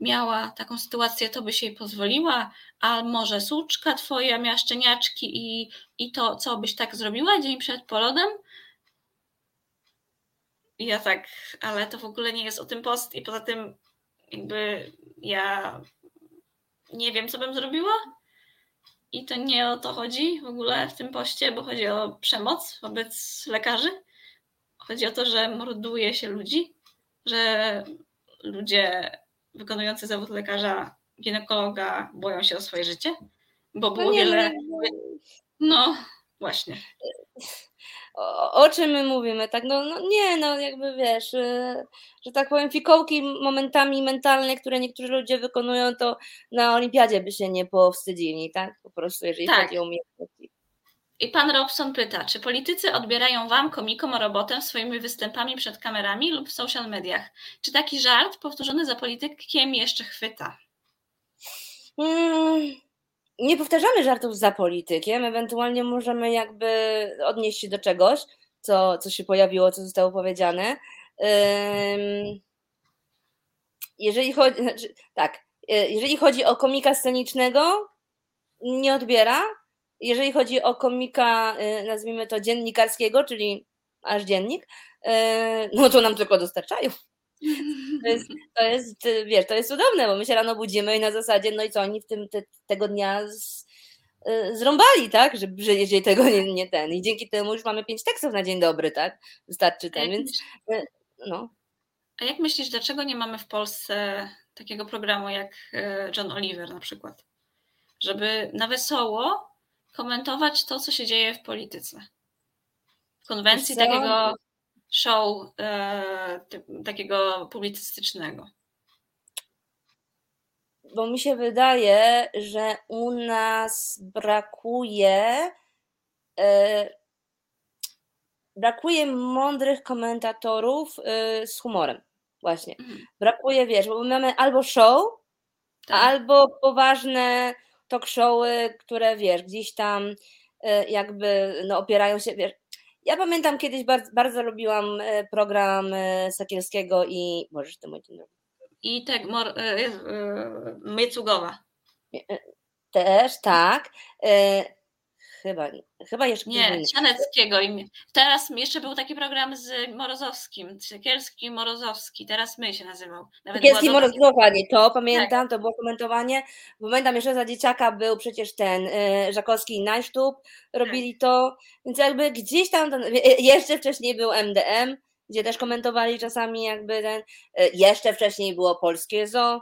Speaker 2: miała taką sytuację, to byś jej pozwoliła, a może suczka twoja miała szczeniaczki i, i to, co byś tak zrobiła dzień przed polodem? I ja tak, ale to w ogóle nie jest o tym post i poza tym jakby ja nie wiem, co bym zrobiła i to nie o to chodzi w ogóle w tym poście, bo chodzi o przemoc wobec lekarzy. Chodzi o to, że morduje się ludzi, że ludzie wykonujący zawód lekarza, ginekologa boją się o swoje życie, bo było
Speaker 3: No nie,
Speaker 2: wiele. No, właśnie.
Speaker 3: o, o czym my mówimy, tak? No, no nie, no jakby wiesz, y, że tak powiem, fikołki momentami mentalne, które niektórzy ludzie wykonują, to na olimpiadzie by się nie powstydzili, tak? Po prostu, jeżeli
Speaker 2: Tak.
Speaker 3: chodzi o umiejętności.
Speaker 2: I pan Robson pyta, czy politycy odbierają wam, komikom, robotę swoimi występami przed kamerami lub w social mediach? Czy taki żart powtórzony za politykiem jeszcze chwyta?
Speaker 3: Mm, nie powtarzamy żartów za politykiem, ewentualnie możemy jakby odnieść się do czegoś, co, co się pojawiło, co zostało powiedziane. Ym, Jeżeli chodzi, znaczy, tak, y, jeżeli chodzi o komika scenicznego, nie odbiera. Jeżeli chodzi o komika, y, nazwijmy to dziennikarskiego, czyli aż dziennik, y, no to nam tylko dostarczają. To jest, to jest, y, wiesz, to jest cudowne, bo my się rano budzimy i na zasadzie, no i co, oni w tym te, tego dnia z, zrąbali, tak, że, że jeżeli tego nie, nie ten. I dzięki temu już mamy pięć tekstów na dzień dobry, tak? Wystarczy ten, więc no.
Speaker 2: a jak myślisz, dlaczego nie mamy w Polsce takiego programu jak John Oliver na przykład? Żeby na wesoło komentować to, co się dzieje w polityce. W konwencji
Speaker 3: co?
Speaker 2: takiego show e, ty, takiego publicystycznego.
Speaker 3: Bo mi się wydaje, że u nas brakuje e, brakuje mądrych komentatorów e, z humorem. Właśnie.
Speaker 2: Mhm.
Speaker 3: Brakuje, wiesz, bo mamy albo show,
Speaker 2: Tak.
Speaker 3: albo poważne talk showy, które wiesz, gdzieś tam e, jakby no, opierają się, wiesz. Ja pamiętam kiedyś bardzo, bardzo lubiłam e, program e, Sakielskiego i możesz dzień dobry.
Speaker 2: I tak, mor, Mycugowa.
Speaker 3: Też, tak. Chyba, chyba jeszcze
Speaker 2: Nie, my- Teraz jeszcze był taki program z Morozowskim, Siekierski Morozowski. Teraz my się nazywał. Nawet dobra-
Speaker 3: Morozdowanie, to pamiętam, to było komentowanie. Pamiętam jeszcze za dzieciaka był przecież ten y, Żakowski i Najsztub, robili to, więc jakby gdzieś tam, ten, y, jeszcze wcześniej był MDM, gdzie też komentowali czasami jakby ten, y, jeszcze wcześniej było Polskie Zo,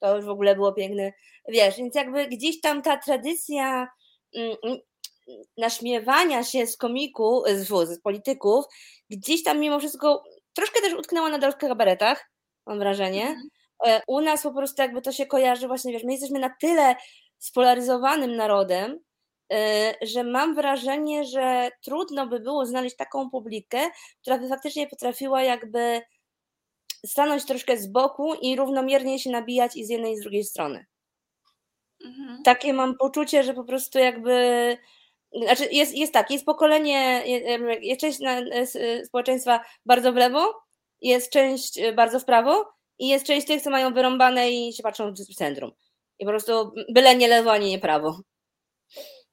Speaker 3: to już w ogóle było piękne, wiesz, więc jakby gdzieś tam ta tradycja mm, naśmiewania się z komiku, z, z polityków, gdzieś tam mimo wszystko troszkę też utknęła na dalszych kabaretach, mam wrażenie.
Speaker 2: Mhm.
Speaker 3: E, U nas po prostu jakby to się kojarzy właśnie, wiesz, my jesteśmy na tyle spolaryzowanym narodem, e, że mam wrażenie, że trudno by było znaleźć taką publikę, która by faktycznie potrafiła jakby stanąć troszkę z boku i równomiernie się nabijać i z jednej i z drugiej strony.
Speaker 2: Mhm.
Speaker 3: Takie mam poczucie, że po prostu jakby znaczy jest, jest tak, jest pokolenie, je- jest część na- s- społeczeństwa bardzo w lewo, jest część e, bardzo w prawo i jest część tych, co mają wyrąbane i się patrzą w centrum. I po prostu byle nie lewo, ani nie prawo.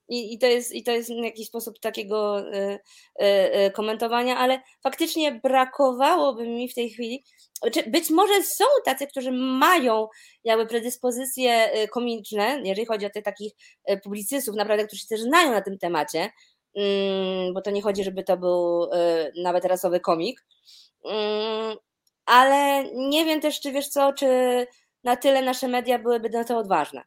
Speaker 3: I, i, to, jest, I to jest jakiś sposób takiego y, y, y, komentowania, ale faktycznie brakowałoby mi w tej chwili, czy być może są tacy, którzy mają jakby predyspozycje y, komiczne, jeżeli chodzi o tych takich y, publicystów, naprawdę, którzy się też znają na tym temacie, mm, bo to nie chodzi, żeby to był y, nawet rasowy komik, Mm, ale nie wiem też, czy wiesz co, czy na tyle nasze media byłyby na to odważne.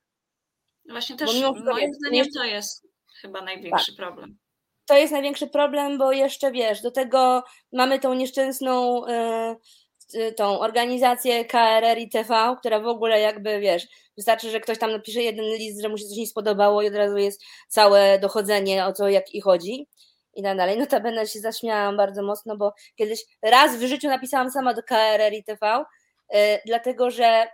Speaker 2: Właśnie też moim zdaniem to jest chyba największy problem.
Speaker 3: to jest największy problem, bo jeszcze wiesz, do tego mamy tą nieszczęsną e, y, tą organizację KRR i TV, która w ogóle jakby wiesz, wystarczy, że ktoś tam napisze jeden list, że mu się coś nie spodobało i od razu jest całe dochodzenie o co jak i chodzi i tak dalej. Notabene się zaśmiałam bardzo mocno, bo kiedyś raz w życiu napisałam sama do KRR i TV, e, dlatego że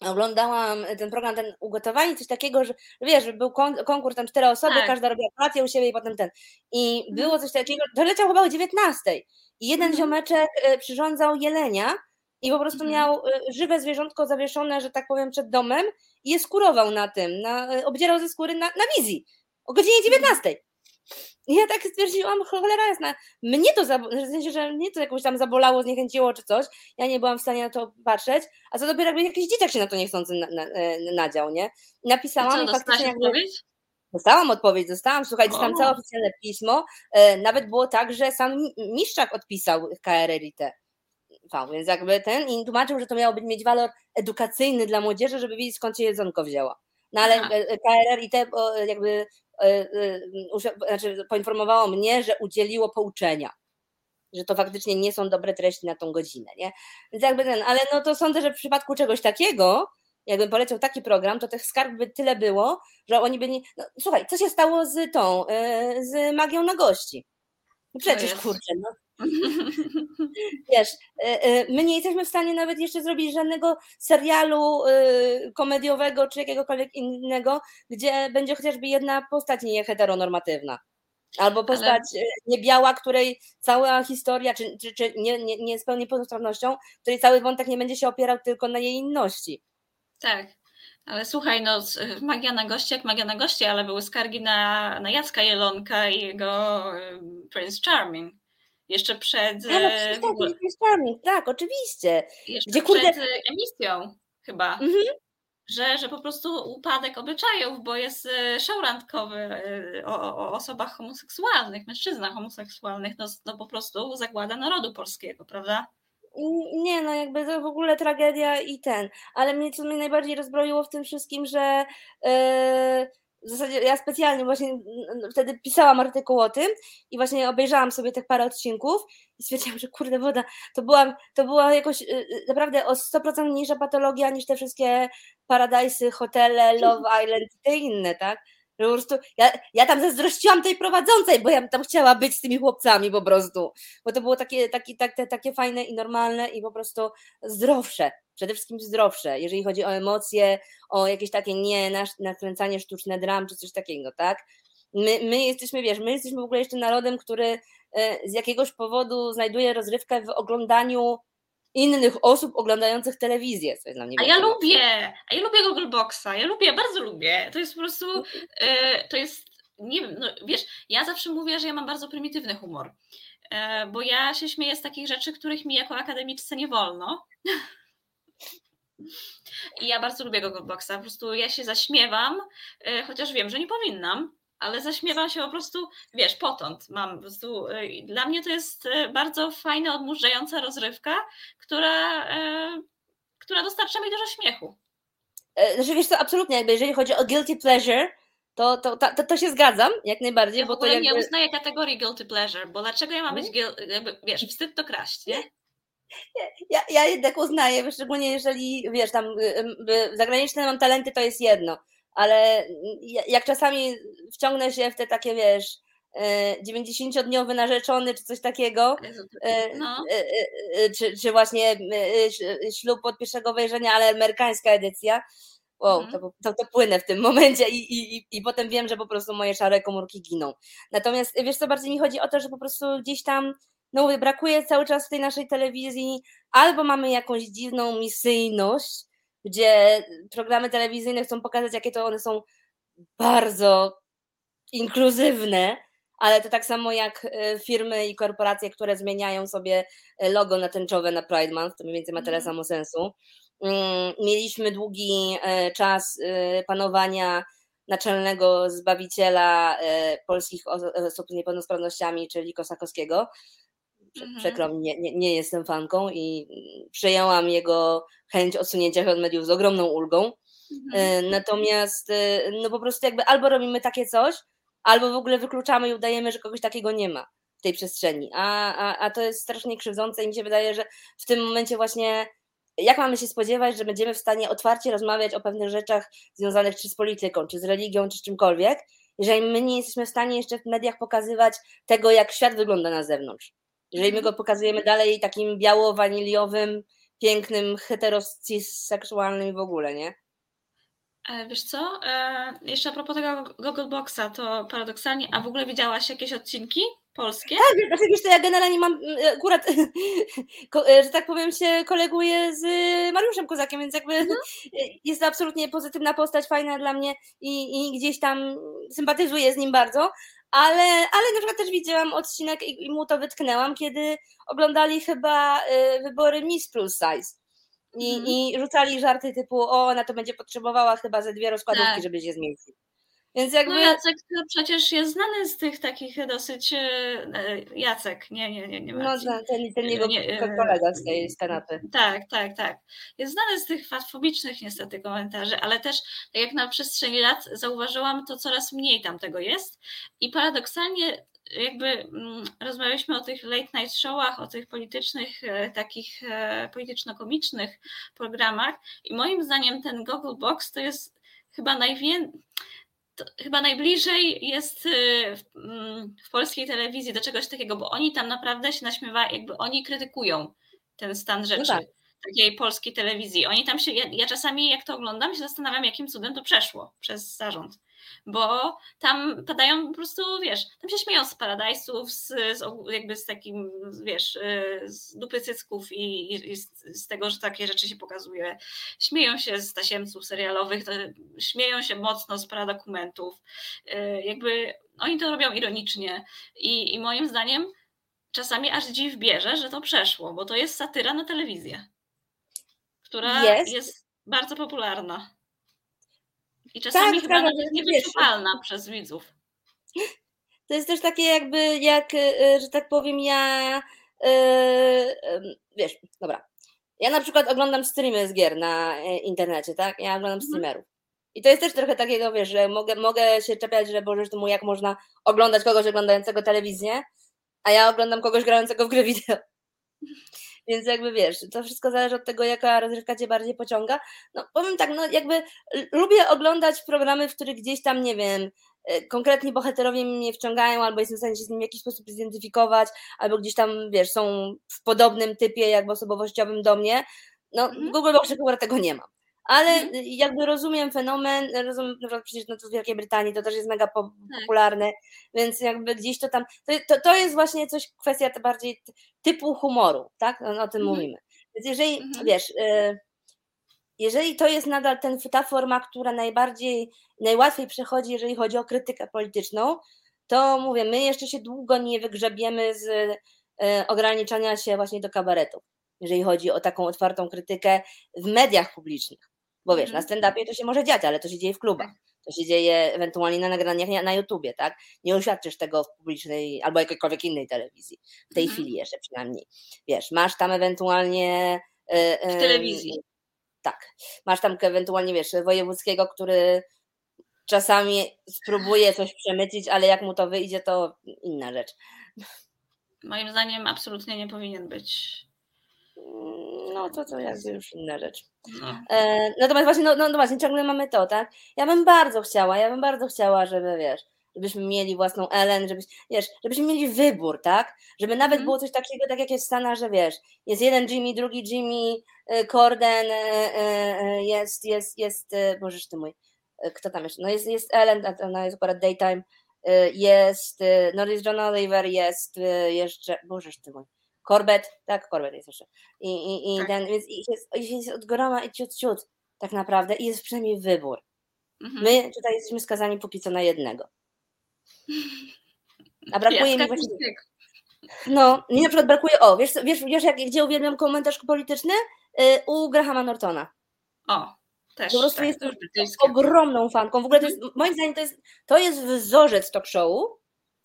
Speaker 3: oglądałam ten program, ten ugotowani, coś takiego, że wiesz, był kon- konkurs, tam cztery osoby,
Speaker 2: Tak.
Speaker 3: każda robiła kolację u siebie i potem ten. I było coś takiego, to leciał chyba o 19. I jeden
Speaker 2: Mhm.
Speaker 3: ziomeczek e, przyrządzał jelenia i po prostu
Speaker 2: Mhm.
Speaker 3: miał y, żywe zwierzątko zawieszone, że tak powiem, przed domem i je skurował na tym, na, y, obdzierał ze skóry na, na wizji o godzinie 19. I ja tak stwierdziłam, cholera jasna, mnie to, w sensie, że mnie to jakoś tam zabolało, zniechęciło czy coś, ja nie byłam w stanie na to patrzeć, a co dopiero jakby jakiś dzieciak się na to niechcący na, na, e, nadział, nie? I
Speaker 2: I
Speaker 3: napisałam
Speaker 2: co,
Speaker 3: i faktycznie jakby... Dostałam odpowiedź, dostałam, słuchaj, dostałam całe oficjalne pismo. E, nawet było tak, że sam Mi- Miszczak odpisał KRRIT. Więc jakby ten i tłumaczył, że to miało być mieć walor edukacyjny dla młodzieży, żeby wiedzieć skąd się jedzonko wzięło. No ale
Speaker 2: Aha.
Speaker 3: e, KRRIT o, jakby e, e, usia- znaczy, poinformowało mnie, że udzieliło pouczenia. Że to faktycznie nie są dobre treści na tą godzinę, nie? Więc jakby ten, ale no to sądzę, że w przypadku czegoś takiego, jakbym poleciał taki program, to tych skarg by tyle było, że oni by nie. No, słuchaj, co się stało z tą, e, z magią na gości? No przecież
Speaker 2: jest?
Speaker 3: kurczę, no wiesz, e, e, my nie jesteśmy w stanie nawet jeszcze zrobić żadnego serialu e, komediowego czy jakiegokolwiek innego, gdzie będzie chociażby jedna postać nie heteronormatywna. Albo postać e, niebiała, której cała historia, czy, czy, czy nie, nie, nie z pełnej pełnosprawnością, której cały wątek nie będzie się opierał tylko na jej inności.
Speaker 2: Tak. Ale słuchaj, no magia na gości jak magia na gości, ale były skargi na, na Jacka Jelonka i jego Prince Charming. Jeszcze przed,
Speaker 3: A, no, tak, tak, oczywiście.
Speaker 2: jeszcze
Speaker 3: gdzie, kurde-
Speaker 2: przed e, emisją chyba,
Speaker 3: Mhm.
Speaker 2: że, że po prostu upadek obyczajów, bo jest e, show randkowy o, o- osobach homoseksualnych, mężczyznach homoseksualnych, no, no po prostu zagłada narodu polskiego, prawda?
Speaker 3: Nie, no jakby to w ogóle tragedia i ten, ale mnie co mnie najbardziej rozbroiło w tym wszystkim, że e, w zasadzie ja specjalnie właśnie wtedy pisałam artykuł o tym i właśnie obejrzałam sobie tych parę odcinków i stwierdziłam, że kurde woda, to była, to była jakoś e, e, naprawdę o 100% mniejsza patologia niż te wszystkie Paradise, hotele, Love Island i te inne, tak? Po prostu ja, ja tam zazdrościłam tej prowadzącej, bo ja tam chciała być z tymi chłopcami po prostu bo to było takie, takie, takie, takie fajne i normalne i po prostu zdrowsze, przede wszystkim zdrowsze, jeżeli chodzi o emocje, o jakieś takie nie nakręcanie sztuczne dram czy coś takiego, tak? My, my jesteśmy, wiesz, my jesteśmy w ogóle jeszcze narodem, który e, z jakiegoś powodu znajduje rozrywkę w oglądaniu innych osób oglądających telewizję, co jest dla mnie
Speaker 2: A ja lubię, a ja lubię Google Boxa, ja lubię, bardzo lubię. To jest po prostu, e, to jest, nie wiem, no wiesz, ja zawsze mówię, że ja mam bardzo prymitywny humor, e, bo ja się śmieję z takich rzeczy, których mi jako akademiczce nie wolno. I ja bardzo lubię Google Boxa, po prostu ja się zaśmiewam, e, chociaż wiem, że nie powinnam, ale zaśmiewam się po prostu, wiesz, potąd mam po prostu, i dla mnie to jest e, bardzo fajna, odmurzająca rozrywka, która, e, która dostarcza mi dużo śmiechu.
Speaker 3: E, Znaczy wiesz co, absolutnie, jakby jeżeli chodzi o guilty pleasure, to, to, to, to, to się zgadzam, jak najbardziej,
Speaker 2: Ja w
Speaker 3: bo to
Speaker 2: ogóle
Speaker 3: jakby...
Speaker 2: nie uznaję kategorii guilty pleasure, bo dlaczego ja mam być, guil- jakby, wiesz, wstyd to kraść, nie?
Speaker 3: Ja, ja jednak uznaję, szczególnie jeżeli, wiesz, tam y, y, zagraniczne mam talenty, to jest jedno, ale ja- jak czasami wciągnę się w te takie, wiesz, y, 90-dniowy narzeczony, czy coś takiego, y,
Speaker 2: No.
Speaker 3: y, czy, czy właśnie ślub od pierwszego wejrzenia, ale amerykańska edycja, wow,
Speaker 2: Mhm.
Speaker 3: to, to, to płynę w tym momencie i, i, i, i potem wiem, że po prostu moje szare komórki giną. Natomiast wiesz co, bardziej mi chodzi o to, że po prostu gdzieś tam no mówię, brakuje cały czas w tej naszej telewizji, albo mamy jakąś dziwną misyjność, gdzie programy telewizyjne chcą pokazać, jakie to one są bardzo inkluzywne, ale to tak samo jak e, firmy i korporacje, które zmieniają sobie e, logo na tęczowe na Pride Month, to mniej więcej ma tyle
Speaker 2: Mhm.
Speaker 3: samo sensu. Mm, Mieliśmy długi e, czas panowania naczelnego zbawiciela polskich os- osób z niepełnosprawnościami, czyli Kosakowskiego.
Speaker 2: Mhm.
Speaker 3: Przykro mi, nie, nie, nie jestem fanką i przyjęłam jego chęć odsunięcia się od mediów z ogromną ulgą.
Speaker 2: Mhm.
Speaker 3: E, Natomiast e, no po prostu jakby albo robimy takie coś, albo w ogóle wykluczamy i udajemy, że kogoś takiego nie ma w tej przestrzeni. A, a, a to jest strasznie krzywdzące i mi się wydaje, że w tym momencie właśnie jak mamy się spodziewać, że będziemy w stanie otwarcie rozmawiać o pewnych rzeczach związanych czy z polityką, czy z religią, czy z czymkolwiek, jeżeli my nie jesteśmy w stanie jeszcze w mediach pokazywać tego, jak świat wygląda na zewnątrz. Jeżeli my go pokazujemy dalej takim biało-waniliowym, pięknym, heteroseksualnym w ogóle, nie?
Speaker 2: E, wiesz co, e, jeszcze a propos tego Google Boxa, to paradoksalnie, a w ogóle widziałaś jakieś odcinki polskie?
Speaker 3: Tak, znaczy wiesz, to ja generalnie mam e, akurat, że tak powiem, się koleguję z Mariuszem Kozakiem, więc jakby mhm. jest to absolutnie pozytywna postać, fajna dla mnie i, i gdzieś tam sympatyzuję z nim bardzo, ale, ale na przykład też widziałam odcinek i, i mu to wytknęłam, kiedy oglądali chyba wybory Miss Plus Size. I, mhm. I rzucali żarty typu, o, ona to będzie potrzebowała chyba ze dwie rozkładówki, tak. żeby się zmieścić.
Speaker 2: Więc jakby... No Jacek to przecież jest znany z tych takich dosyć... E, e, Jacek, nie, nie, nie, nie
Speaker 3: No ten, ten jego nie, e, kolega z tej z kanapy.
Speaker 2: Tak, tak, tak. Jest znany z tych fatfobicznych niestety komentarzy, ale też tak jak na przestrzeni lat zauważyłam, to coraz mniej tam tego jest i paradoksalnie jakby mm, rozmawialiśmy o tych late night showach, o tych politycznych, e, takich e, polityczno-komicznych programach i moim zdaniem ten Google Box to jest chyba najwięcej chyba najbliżej jest e, w, mm, w, polskiej telewizji do czegoś takiego, bo oni tam naprawdę się naśmiewają, jakby oni krytykują ten stan rzeczy. No tak. Takiej polskiej telewizji. Oni tam się, ja, ja czasami jak to oglądam, się zastanawiam, jakim cudem to przeszło przez zarząd bo tam padają po prostu, wiesz, tam się śmieją z Paradise'ów, z, z, jakby z takim, wiesz, y, z dupy cycków i, i z, z, tego, że takie rzeczy się pokazuje. Śmieją się z tasiemców serialowych, śmieją się mocno z paradokumentów. Y, jakby oni to robią ironicznie i, i moim zdaniem czasami aż dziw bierze, że to przeszło, bo to jest satyra na telewizję, która jest, jest bardzo popularna. I czasami tak, chyba nawet jest niewyczuwalna przez widzów.
Speaker 3: To jest też takie jakby, jak, e, że tak powiem, ja yy, wiesz, dobra. Ja na przykład oglądam streamy z gier na e, internecie, tak? Ja oglądam mhm. streamerów. I to jest też trochę takiego, wiesz, że mogę, mogę się czepiać, że Boże, mu jak można oglądać kogoś oglądającego telewizję, a ja oglądam kogoś grającego w grę wideo. Więc jakby wiesz, to wszystko zależy od tego, jaka rozrywka cię bardziej pociąga. No powiem tak, no jakby lubię oglądać programy, w których gdzieś tam, nie wiem, e, konkretni bohaterowie mnie wciągają, albo jestem w stanie się z nimi w jakiś sposób zidentyfikować, albo gdzieś tam, wiesz, są w podobnym typie jakby osobowościowym do mnie. No, mhm. Google Box akurat tego nie mam ale mhm. jakby rozumiem fenomen, rozumiem, na przykład przecież no to w Wielkiej Brytanii to też jest mega tak. popularne, więc jakby gdzieś to tam, to, to, to jest właśnie coś, kwestia bardziej typu humoru, tak, no, o tym mhm. mówimy. Więc jeżeli, mhm. wiesz, y, jeżeli to jest nadal ten, ta forma, która najbardziej, najłatwiej przechodzi, jeżeli chodzi o krytykę polityczną, to mówię, my jeszcze się długo nie wygrzebiemy z y, ograniczania się właśnie do kabaretów, jeżeli chodzi o taką otwartą krytykę w mediach publicznych. Bo wiesz, na mhm. stand-upie to się może dziać, ale to się dzieje w klubach. To się dzieje ewentualnie na nagraniach na YouTubie, tak? Nie uświadczysz tego w publicznej albo jakiejkolwiek innej telewizji. W tej mhm. chwili jeszcze przynajmniej. Wiesz, masz tam ewentualnie.
Speaker 2: Yy, w telewizji.
Speaker 3: tak. Masz tam ewentualnie, wiesz, wojewódzkiego, który czasami spróbuje coś przemycić, ale jak mu to wyjdzie, to inna rzecz.
Speaker 2: Moim zdaniem absolutnie nie powinien być
Speaker 3: no to to jakby już inna rzecz. No. E, natomiast właśnie, no, no, no właśnie, ciągle mamy to, tak? Ja bym bardzo chciała, ja bym bardzo chciała, żeby wiesz, żebyśmy mieli własną Ellen, żebyś, wiesz, żebyśmy mieli wybór, tak? Żeby nawet mm. było coś takiego, tak jak jest w Stanach, że wiesz, jest jeden Jimmy, drugi Jimmy, e, Corden, e, jest, jest, jest, bożeż ty mój, kto tam jeszcze? No jest, jest Ellen, ona jest akurat daytime, jest, no jest John Oliver, jest jeszcze, bożeż ty mój, Corbett, tak, Corbett jest jeszcze. I, i, i tak. ten, więc jest, jest od groma i ciut, ciut, tak naprawdę, i jest przynajmniej wybór. Mhm. My tutaj jesteśmy skazani póki co na jednego. A brakuje mi właśnie. No, mi na przykład brakuje, o, wiesz, wiesz, wiesz jak, gdzie uwielbiam komentarz polityczny? Yy, u Grahama Nortona.
Speaker 2: O, też.
Speaker 3: Po prostu tak, jestem ogromną fanką. W ogóle to jest, mhm. moim zdaniem to jest, to jest wzorzec talk show.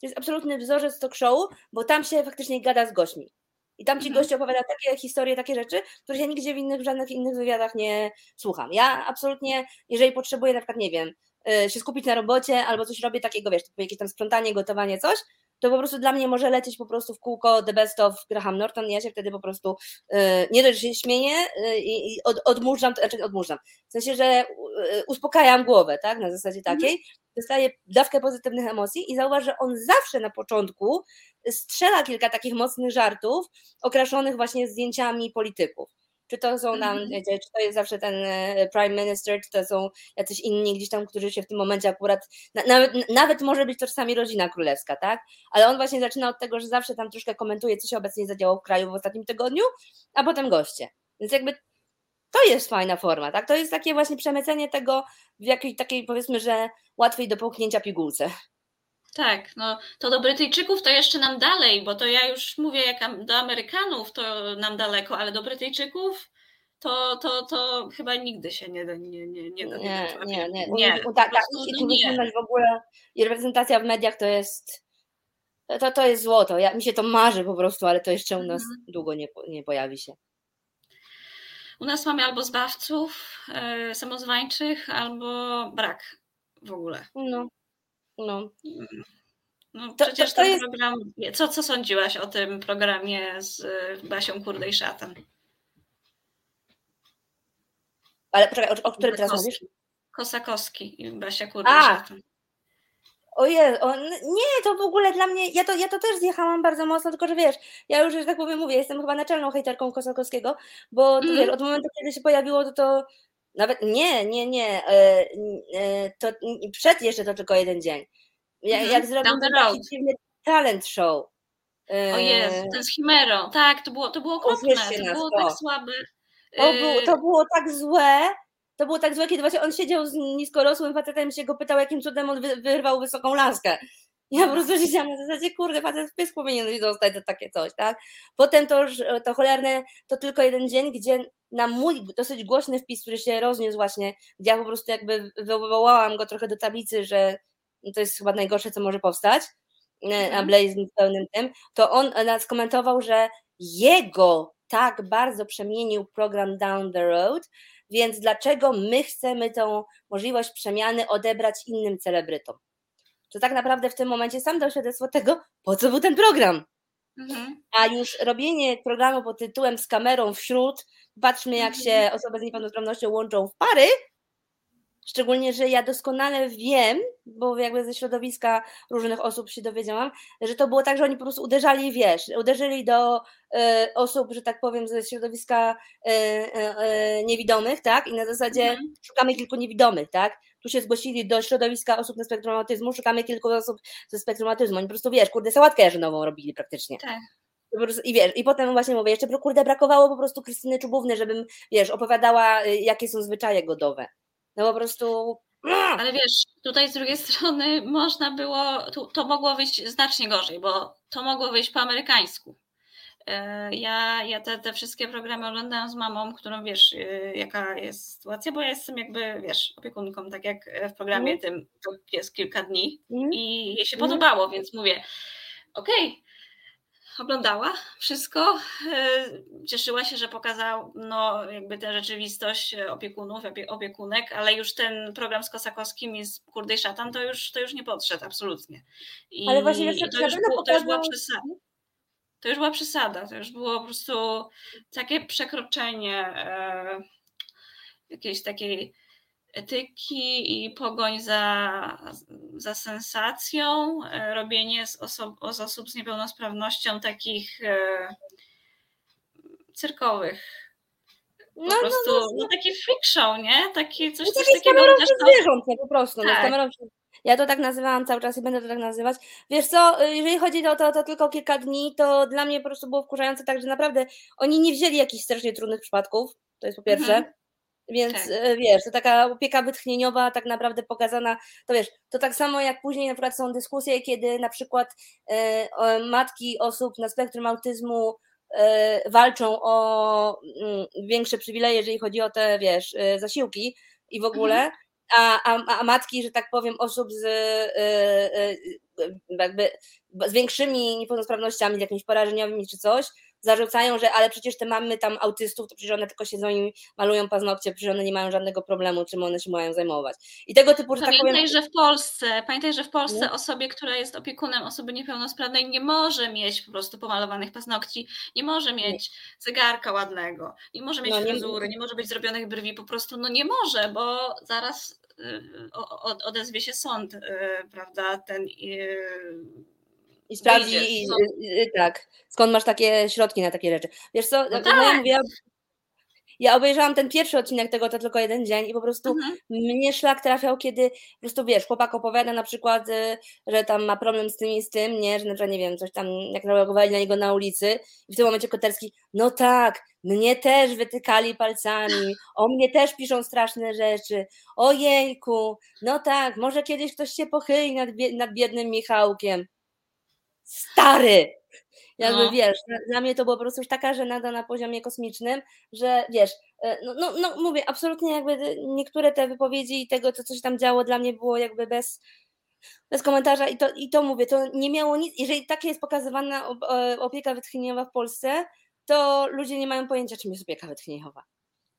Speaker 3: To jest absolutny wzorzec talk show, bo tam się faktycznie gada z gośćmi. I tam ci mhm. goście opowiada takie historie, takie rzeczy, których ja nigdzie w innych, w żadnych innych wywiadach nie słucham. Ja absolutnie, jeżeli potrzebuję na przykład, nie wiem, y, się skupić na robocie albo coś robię takiego, wiesz, jakieś tam sprzątanie, gotowanie, coś, to po prostu dla mnie może lecieć po prostu w kółko The Best of Graham Norton ja się wtedy po prostu yy, nie dość, że się śmieję yy, i od, odmurzam, znaczy odmurzam, w sensie, że uspokajam głowę, tak, na zasadzie mhm. takiej, dostaję dawkę pozytywnych emocji i zauważ, że on zawsze na początku strzela kilka takich mocnych żartów okraszonych właśnie zdjęciami polityków. czy to są tam,
Speaker 2: Mhm.
Speaker 3: czy to jest zawsze ten e, prime minister, czy to są jacyś inni gdzieś tam, którzy się w tym momencie akurat, na, nawet, nawet może być to czasami rodzina królewska, tak? Ale on właśnie zaczyna od tego, że zawsze tam troszkę komentuje, co się obecnie zadziało w kraju w ostatnim tygodniu, a potem goście. Więc jakby to jest fajna forma, tak? To jest takie właśnie przemycenie tego w jakiej takiej powiedzmy, że łatwej do połknięcia pigułce.
Speaker 2: Tak, no to do Brytyjczyków to jeszcze nam dalej, bo to ja już mówię, jak do Amerykanów to nam daleko, ale do Brytyjczyków to, to, to chyba nigdy się nie da, nie, nie, nie da.
Speaker 3: Nie, nie, nie.
Speaker 2: nie
Speaker 3: U-
Speaker 2: po
Speaker 3: tak, tak.
Speaker 2: prostu,
Speaker 3: I
Speaker 2: no
Speaker 3: w ogóle i reprezentacja w mediach to jest to, to jest złoto. Ja, mi się to marzy po prostu, ale to jeszcze u nas
Speaker 2: Mhm.
Speaker 3: długo nie, nie pojawi się.
Speaker 2: U nas mamy albo zbawców e, samozwańczych, albo brak w ogóle.
Speaker 3: No, no.
Speaker 2: No,
Speaker 3: To-
Speaker 2: przecież
Speaker 3: to- to
Speaker 2: ten
Speaker 3: jest-
Speaker 2: program. Co, co sądziłaś o tym programie z Basią Kurde i Szatan?
Speaker 3: Ale poczekaj, o, o którym teraz mówisz?
Speaker 2: Kosakowski i Basia Kurde i
Speaker 3: A!
Speaker 2: Szatan.
Speaker 3: Ojej, on, nie, to w ogóle dla mnie, ja to, ja to też zjechałam bardzo mocno, tylko że wiesz, ja już, że tak powiem, mówię, jestem chyba naczelną hejterką Kosakowskiego, bo
Speaker 2: Mhm.
Speaker 3: wiesz, od momentu, kiedy się pojawiło, to, to nawet, nie, nie, nie, e, e, to przed jeszcze to tylko jeden dzień. Ja,
Speaker 2: Mhm.
Speaker 3: Jak zrobił taki dziwny talent show. E,
Speaker 2: O Jezu, ten z Chimerą. Tak, to było, to było okropne, to było
Speaker 3: to.
Speaker 2: tak słabe.
Speaker 3: To,
Speaker 2: Y,
Speaker 3: było, to było tak złe, to było tak złe, kiedy właśnie on siedział z niskorosłym facetem i się go pytał, jakim cudem on wy, wyrwał wysoką laskę. Ja po prostu siedziałam na zasadzie, kurde, facet w pysk powinien dostać za takie coś, tak? Potem to to cholerne, to tylko jeden dzień, gdzie na mój dosyć głośny wpis, który się rozniósł właśnie, gdzie ja po prostu jakby wywołałam go trochę do tablicy, że to jest chyba najgorsze, co może powstać, e, a
Speaker 2: Mhm.
Speaker 3: Blaze z pełnym tym, to on e, nas komentował, że jego tak bardzo przemienił program Down the Road, więc dlaczego my chcemy tą możliwość przemiany odebrać innym celebrytom? To tak naprawdę w tym momencie sam dał świadectwo tego, po co był ten program.
Speaker 2: mhm.
Speaker 3: A już robienie programu pod tytułem z kamerą wśród, patrzmy jak
Speaker 2: Mhm.
Speaker 3: się osoby z niepełnosprawnością łączą w pary, szczególnie, że ja doskonale wiem, bo jakby ze środowiska różnych osób się dowiedziałam, że to było tak, że oni po prostu uderzali, wiesz, uderzyli do e, osób, że tak powiem, ze środowiska e, e, niewidomych, tak, i na zasadzie
Speaker 2: Mhm.
Speaker 3: szukamy kilku niewidomych, tak, tu się zgłosili do środowiska osób na spektrum autyzmu, szukamy kilku osób ze spektrum autyzmu, oni po prostu, wiesz, kurde, sałatkę jarzynową robili praktycznie.
Speaker 2: Tak.
Speaker 3: I wiesz, i potem właśnie mówię, jeszcze kurde, brakowało po prostu Krystyny Czubówny, żebym, wiesz, opowiadała, y, jakie są zwyczaje godowe. No po prostu...
Speaker 2: Ale wiesz, tutaj z drugiej strony można było, to mogło wyjść znacznie gorzej, bo to mogło wyjść po amerykańsku. E, Ja, ja te, te wszystkie programy oglądałam z mamą, którą wiesz, e, jaka jest sytuacja, bo ja jestem jakby, wiesz, opiekunką, tak jak w programie
Speaker 3: Mhm.
Speaker 2: tym to jest kilka dni
Speaker 3: Mm,
Speaker 2: i jej się
Speaker 3: Mhm.
Speaker 2: podobało, więc mówię, okej, oglądała wszystko, e, cieszyła się, że pokazał no, jakby tę rzeczywistość opiekunów, opie- opiekunek, ale już ten program z Kosakowskim i z Kurdej Szatan to już, to już nie podszedł, absolutnie. I,
Speaker 3: Ale właśnie co,
Speaker 2: to, już było, to już była przesada. To już była przesada, to już było po prostu takie przekroczenie e, jakiejś takiej etyki i pogoń za, za sensacją, e, robienie z, z osób z niepełnosprawnością takich e, cyrkowych. Po
Speaker 3: No, no,
Speaker 2: prostu,
Speaker 3: no,
Speaker 2: no, taki freak show, nie? Taki, coś,
Speaker 3: no
Speaker 2: coś takiego też to,
Speaker 3: zwierząt, nie, po prostu. No,
Speaker 2: Tak.
Speaker 3: wśród... Ja to tak nazywałam cały czas i będę to tak nazywać. Wiesz co, y, jeżeli chodzi o to, to tylko kilka dni, to dla mnie po prostu było wkurzające tak, że naprawdę oni nie wzięli jakichś strasznie trudnych przypadków, to jest po pierwsze.
Speaker 2: Mhm.
Speaker 3: Więc
Speaker 2: Tak.
Speaker 3: e, wiesz, to taka opieka wytchnieniowa tak naprawdę pokazana, to wiesz, to tak samo jak później na przykład są dyskusje, kiedy na przykład e, matki osób na spektrum autyzmu e, walczą o mm, większe przywileje, jeżeli chodzi o te, wiesz, e, zasiłki i w ogóle, a, a, a matki, że tak powiem, osób z e, jakby z większymi niepełnosprawnościami, z jakimiś porażeniowymi czy coś, zarzucają, że ale przecież te mamy tam autystów, to przecież one tylko siedzą i malują paznokcie, przecież one nie mają żadnego problemu, czym one się mają zajmować. I tego typu, że tak
Speaker 2: Pamiętaj,
Speaker 3: powiem...
Speaker 2: że w Polsce, pamiętaj, że w Polsce
Speaker 3: No.
Speaker 2: osobie, która jest opiekunem osoby niepełnosprawnej, nie może mieć po prostu pomalowanych paznokci, nie może mieć zegarka ładnego, nie może mieć
Speaker 3: No, nie-
Speaker 2: fryzury, nie może być zrobionych brwi, po prostu no nie może, bo zaraz y, odezwie się sąd, y, prawda, ten y,
Speaker 3: I sprawdzi, i, i, i, tak, skąd masz takie środki na takie rzeczy. Wiesz co,
Speaker 2: No
Speaker 3: no ja
Speaker 2: tak.
Speaker 3: mówiłam, Ja obejrzałam ten pierwszy odcinek tego, to tylko jeden dzień i po prostu
Speaker 2: Mhm.
Speaker 3: mnie szlak trafiał, kiedy po prostu wiesz, chłopak opowiada na przykład, y, że tam ma problem z tym i z tym, nie, że na przykład, nie wiem, coś tam, jak reagowali na niego na ulicy i w tym momencie Koterski, no tak, mnie też wytykali palcami, o mnie też piszą straszne rzeczy, ojejku, no tak, może kiedyś ktoś się pochyli nad, nad biednym Michałkiem. Stary! Jakby
Speaker 2: No.
Speaker 3: wiesz, dla- mnie to było po prostu już taka żenada na poziomie kosmicznym, że wiesz, e, no, no, no mówię, absolutnie jakby te- niektóre te wypowiedzi i tego, co coś tam działo, dla mnie było jakby bez, bez komentarza i to, i to mówię, to nie miało nic, jeżeli tak jest pokazywana e, opieka wytchnieniowa w Polsce, to ludzie nie mają pojęcia, czym jest opieka wytchnieniowa.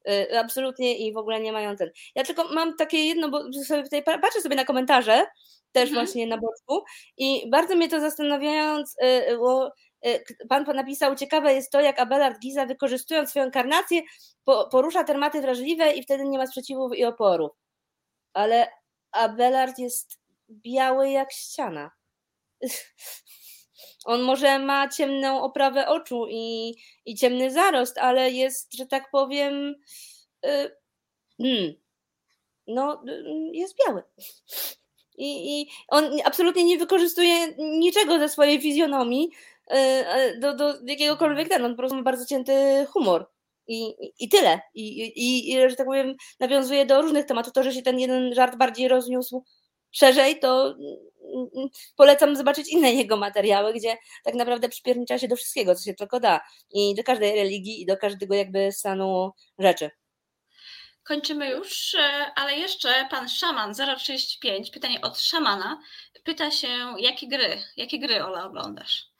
Speaker 3: E, Absolutnie i w ogóle nie mają ten. Ja tylko mam takie jedno, bo sobie tutaj pa- patrzę sobie na komentarze, też
Speaker 2: Mhm.
Speaker 3: właśnie na boczku i bardzo mnie to zastanawiając, e, bo e, k- pan napisał, ciekawe jest to, jak Abelard Giza wykorzystując swoją karnację po, porusza tematy wrażliwe i wtedy nie ma sprzeciwów i oporu. Ale Abelard jest biały jak ściana. On może ma ciemną oprawę oczu i, i ciemny zarost, ale jest, że tak powiem, y, mm, no, y, jest biały. I, I on absolutnie nie wykorzystuje niczego ze swojej fizjonomii y, y, do, do jakiegokolwiek ten. On po prostu ma bardzo cięty humor. I, i, i tyle. I, i, I, że tak powiem, nawiązuje do różnych tematów. To, że się ten jeden żart bardziej rozniósł szerzej, to mm, mm, polecam zobaczyć inne jego materiały, gdzie tak naprawdę przypiernicza się do wszystkiego, co się tylko da. I do każdej religii, i do każdego jakby stanu rzeczy.
Speaker 2: Kończymy już, e, ale jeszcze pan Szaman 035, pytanie od Szamana, pyta się, jakie gry, jakie gry Ola oglądasz?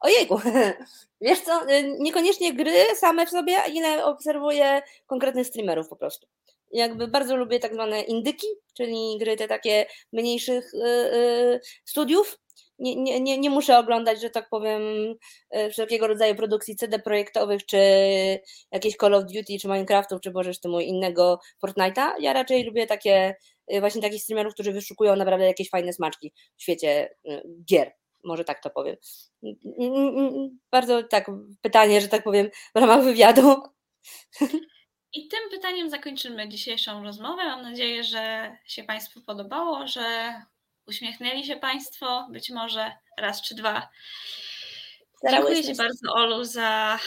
Speaker 3: Ojejku, wiesz co, y, niekoniecznie gry same w sobie, ile obserwuję konkretnych streamerów po prostu. Jakby bardzo lubię tak zwane indyki, czyli gry te takie mniejszych y, studiów. Nie, nie, nie, nie muszę oglądać, że tak powiem, y, wszelkiego rodzaju produkcji CD projektowych, czy jakieś Call of Duty, czy Minecraftów, czy Bożeż ty mój innego Fortnite'a. Ja raczej lubię takie, y, właśnie takich streamerów, którzy wyszukują naprawdę jakieś fajne smaczki w świecie y, gier. Może tak to powiem. Bardzo tak, pytanie, że tak powiem, w ramach wywiadu.
Speaker 2: I tym pytaniem zakończymy dzisiejszą rozmowę. Mam nadzieję, że się Państwu podobało, że uśmiechnęli się Państwo, być może raz czy dwa. Dziękuję Ci bardzo, Olu, za,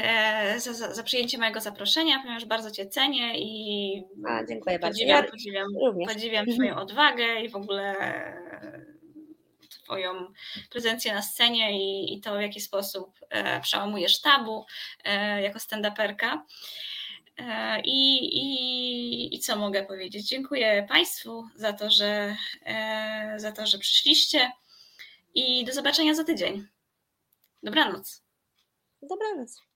Speaker 2: e, za, za, za przyjęcie mojego zaproszenia, ponieważ bardzo Cię cenię i
Speaker 3: A, dziękuję bardzo.
Speaker 2: podziwiam,
Speaker 3: Ja
Speaker 2: podziwiam,
Speaker 3: również.
Speaker 2: podziwiam Twoją odwagę i w ogóle Twoją prezencję na scenie i, i to, w jaki sposób e, przełamujesz tabu e, jako stand-uperka. E, I, i, I co mogę powiedzieć? Dziękuję Państwu za to, że, e, za to, że przyszliście i do zobaczenia za tydzień. Dobranoc.
Speaker 3: Dobranoc.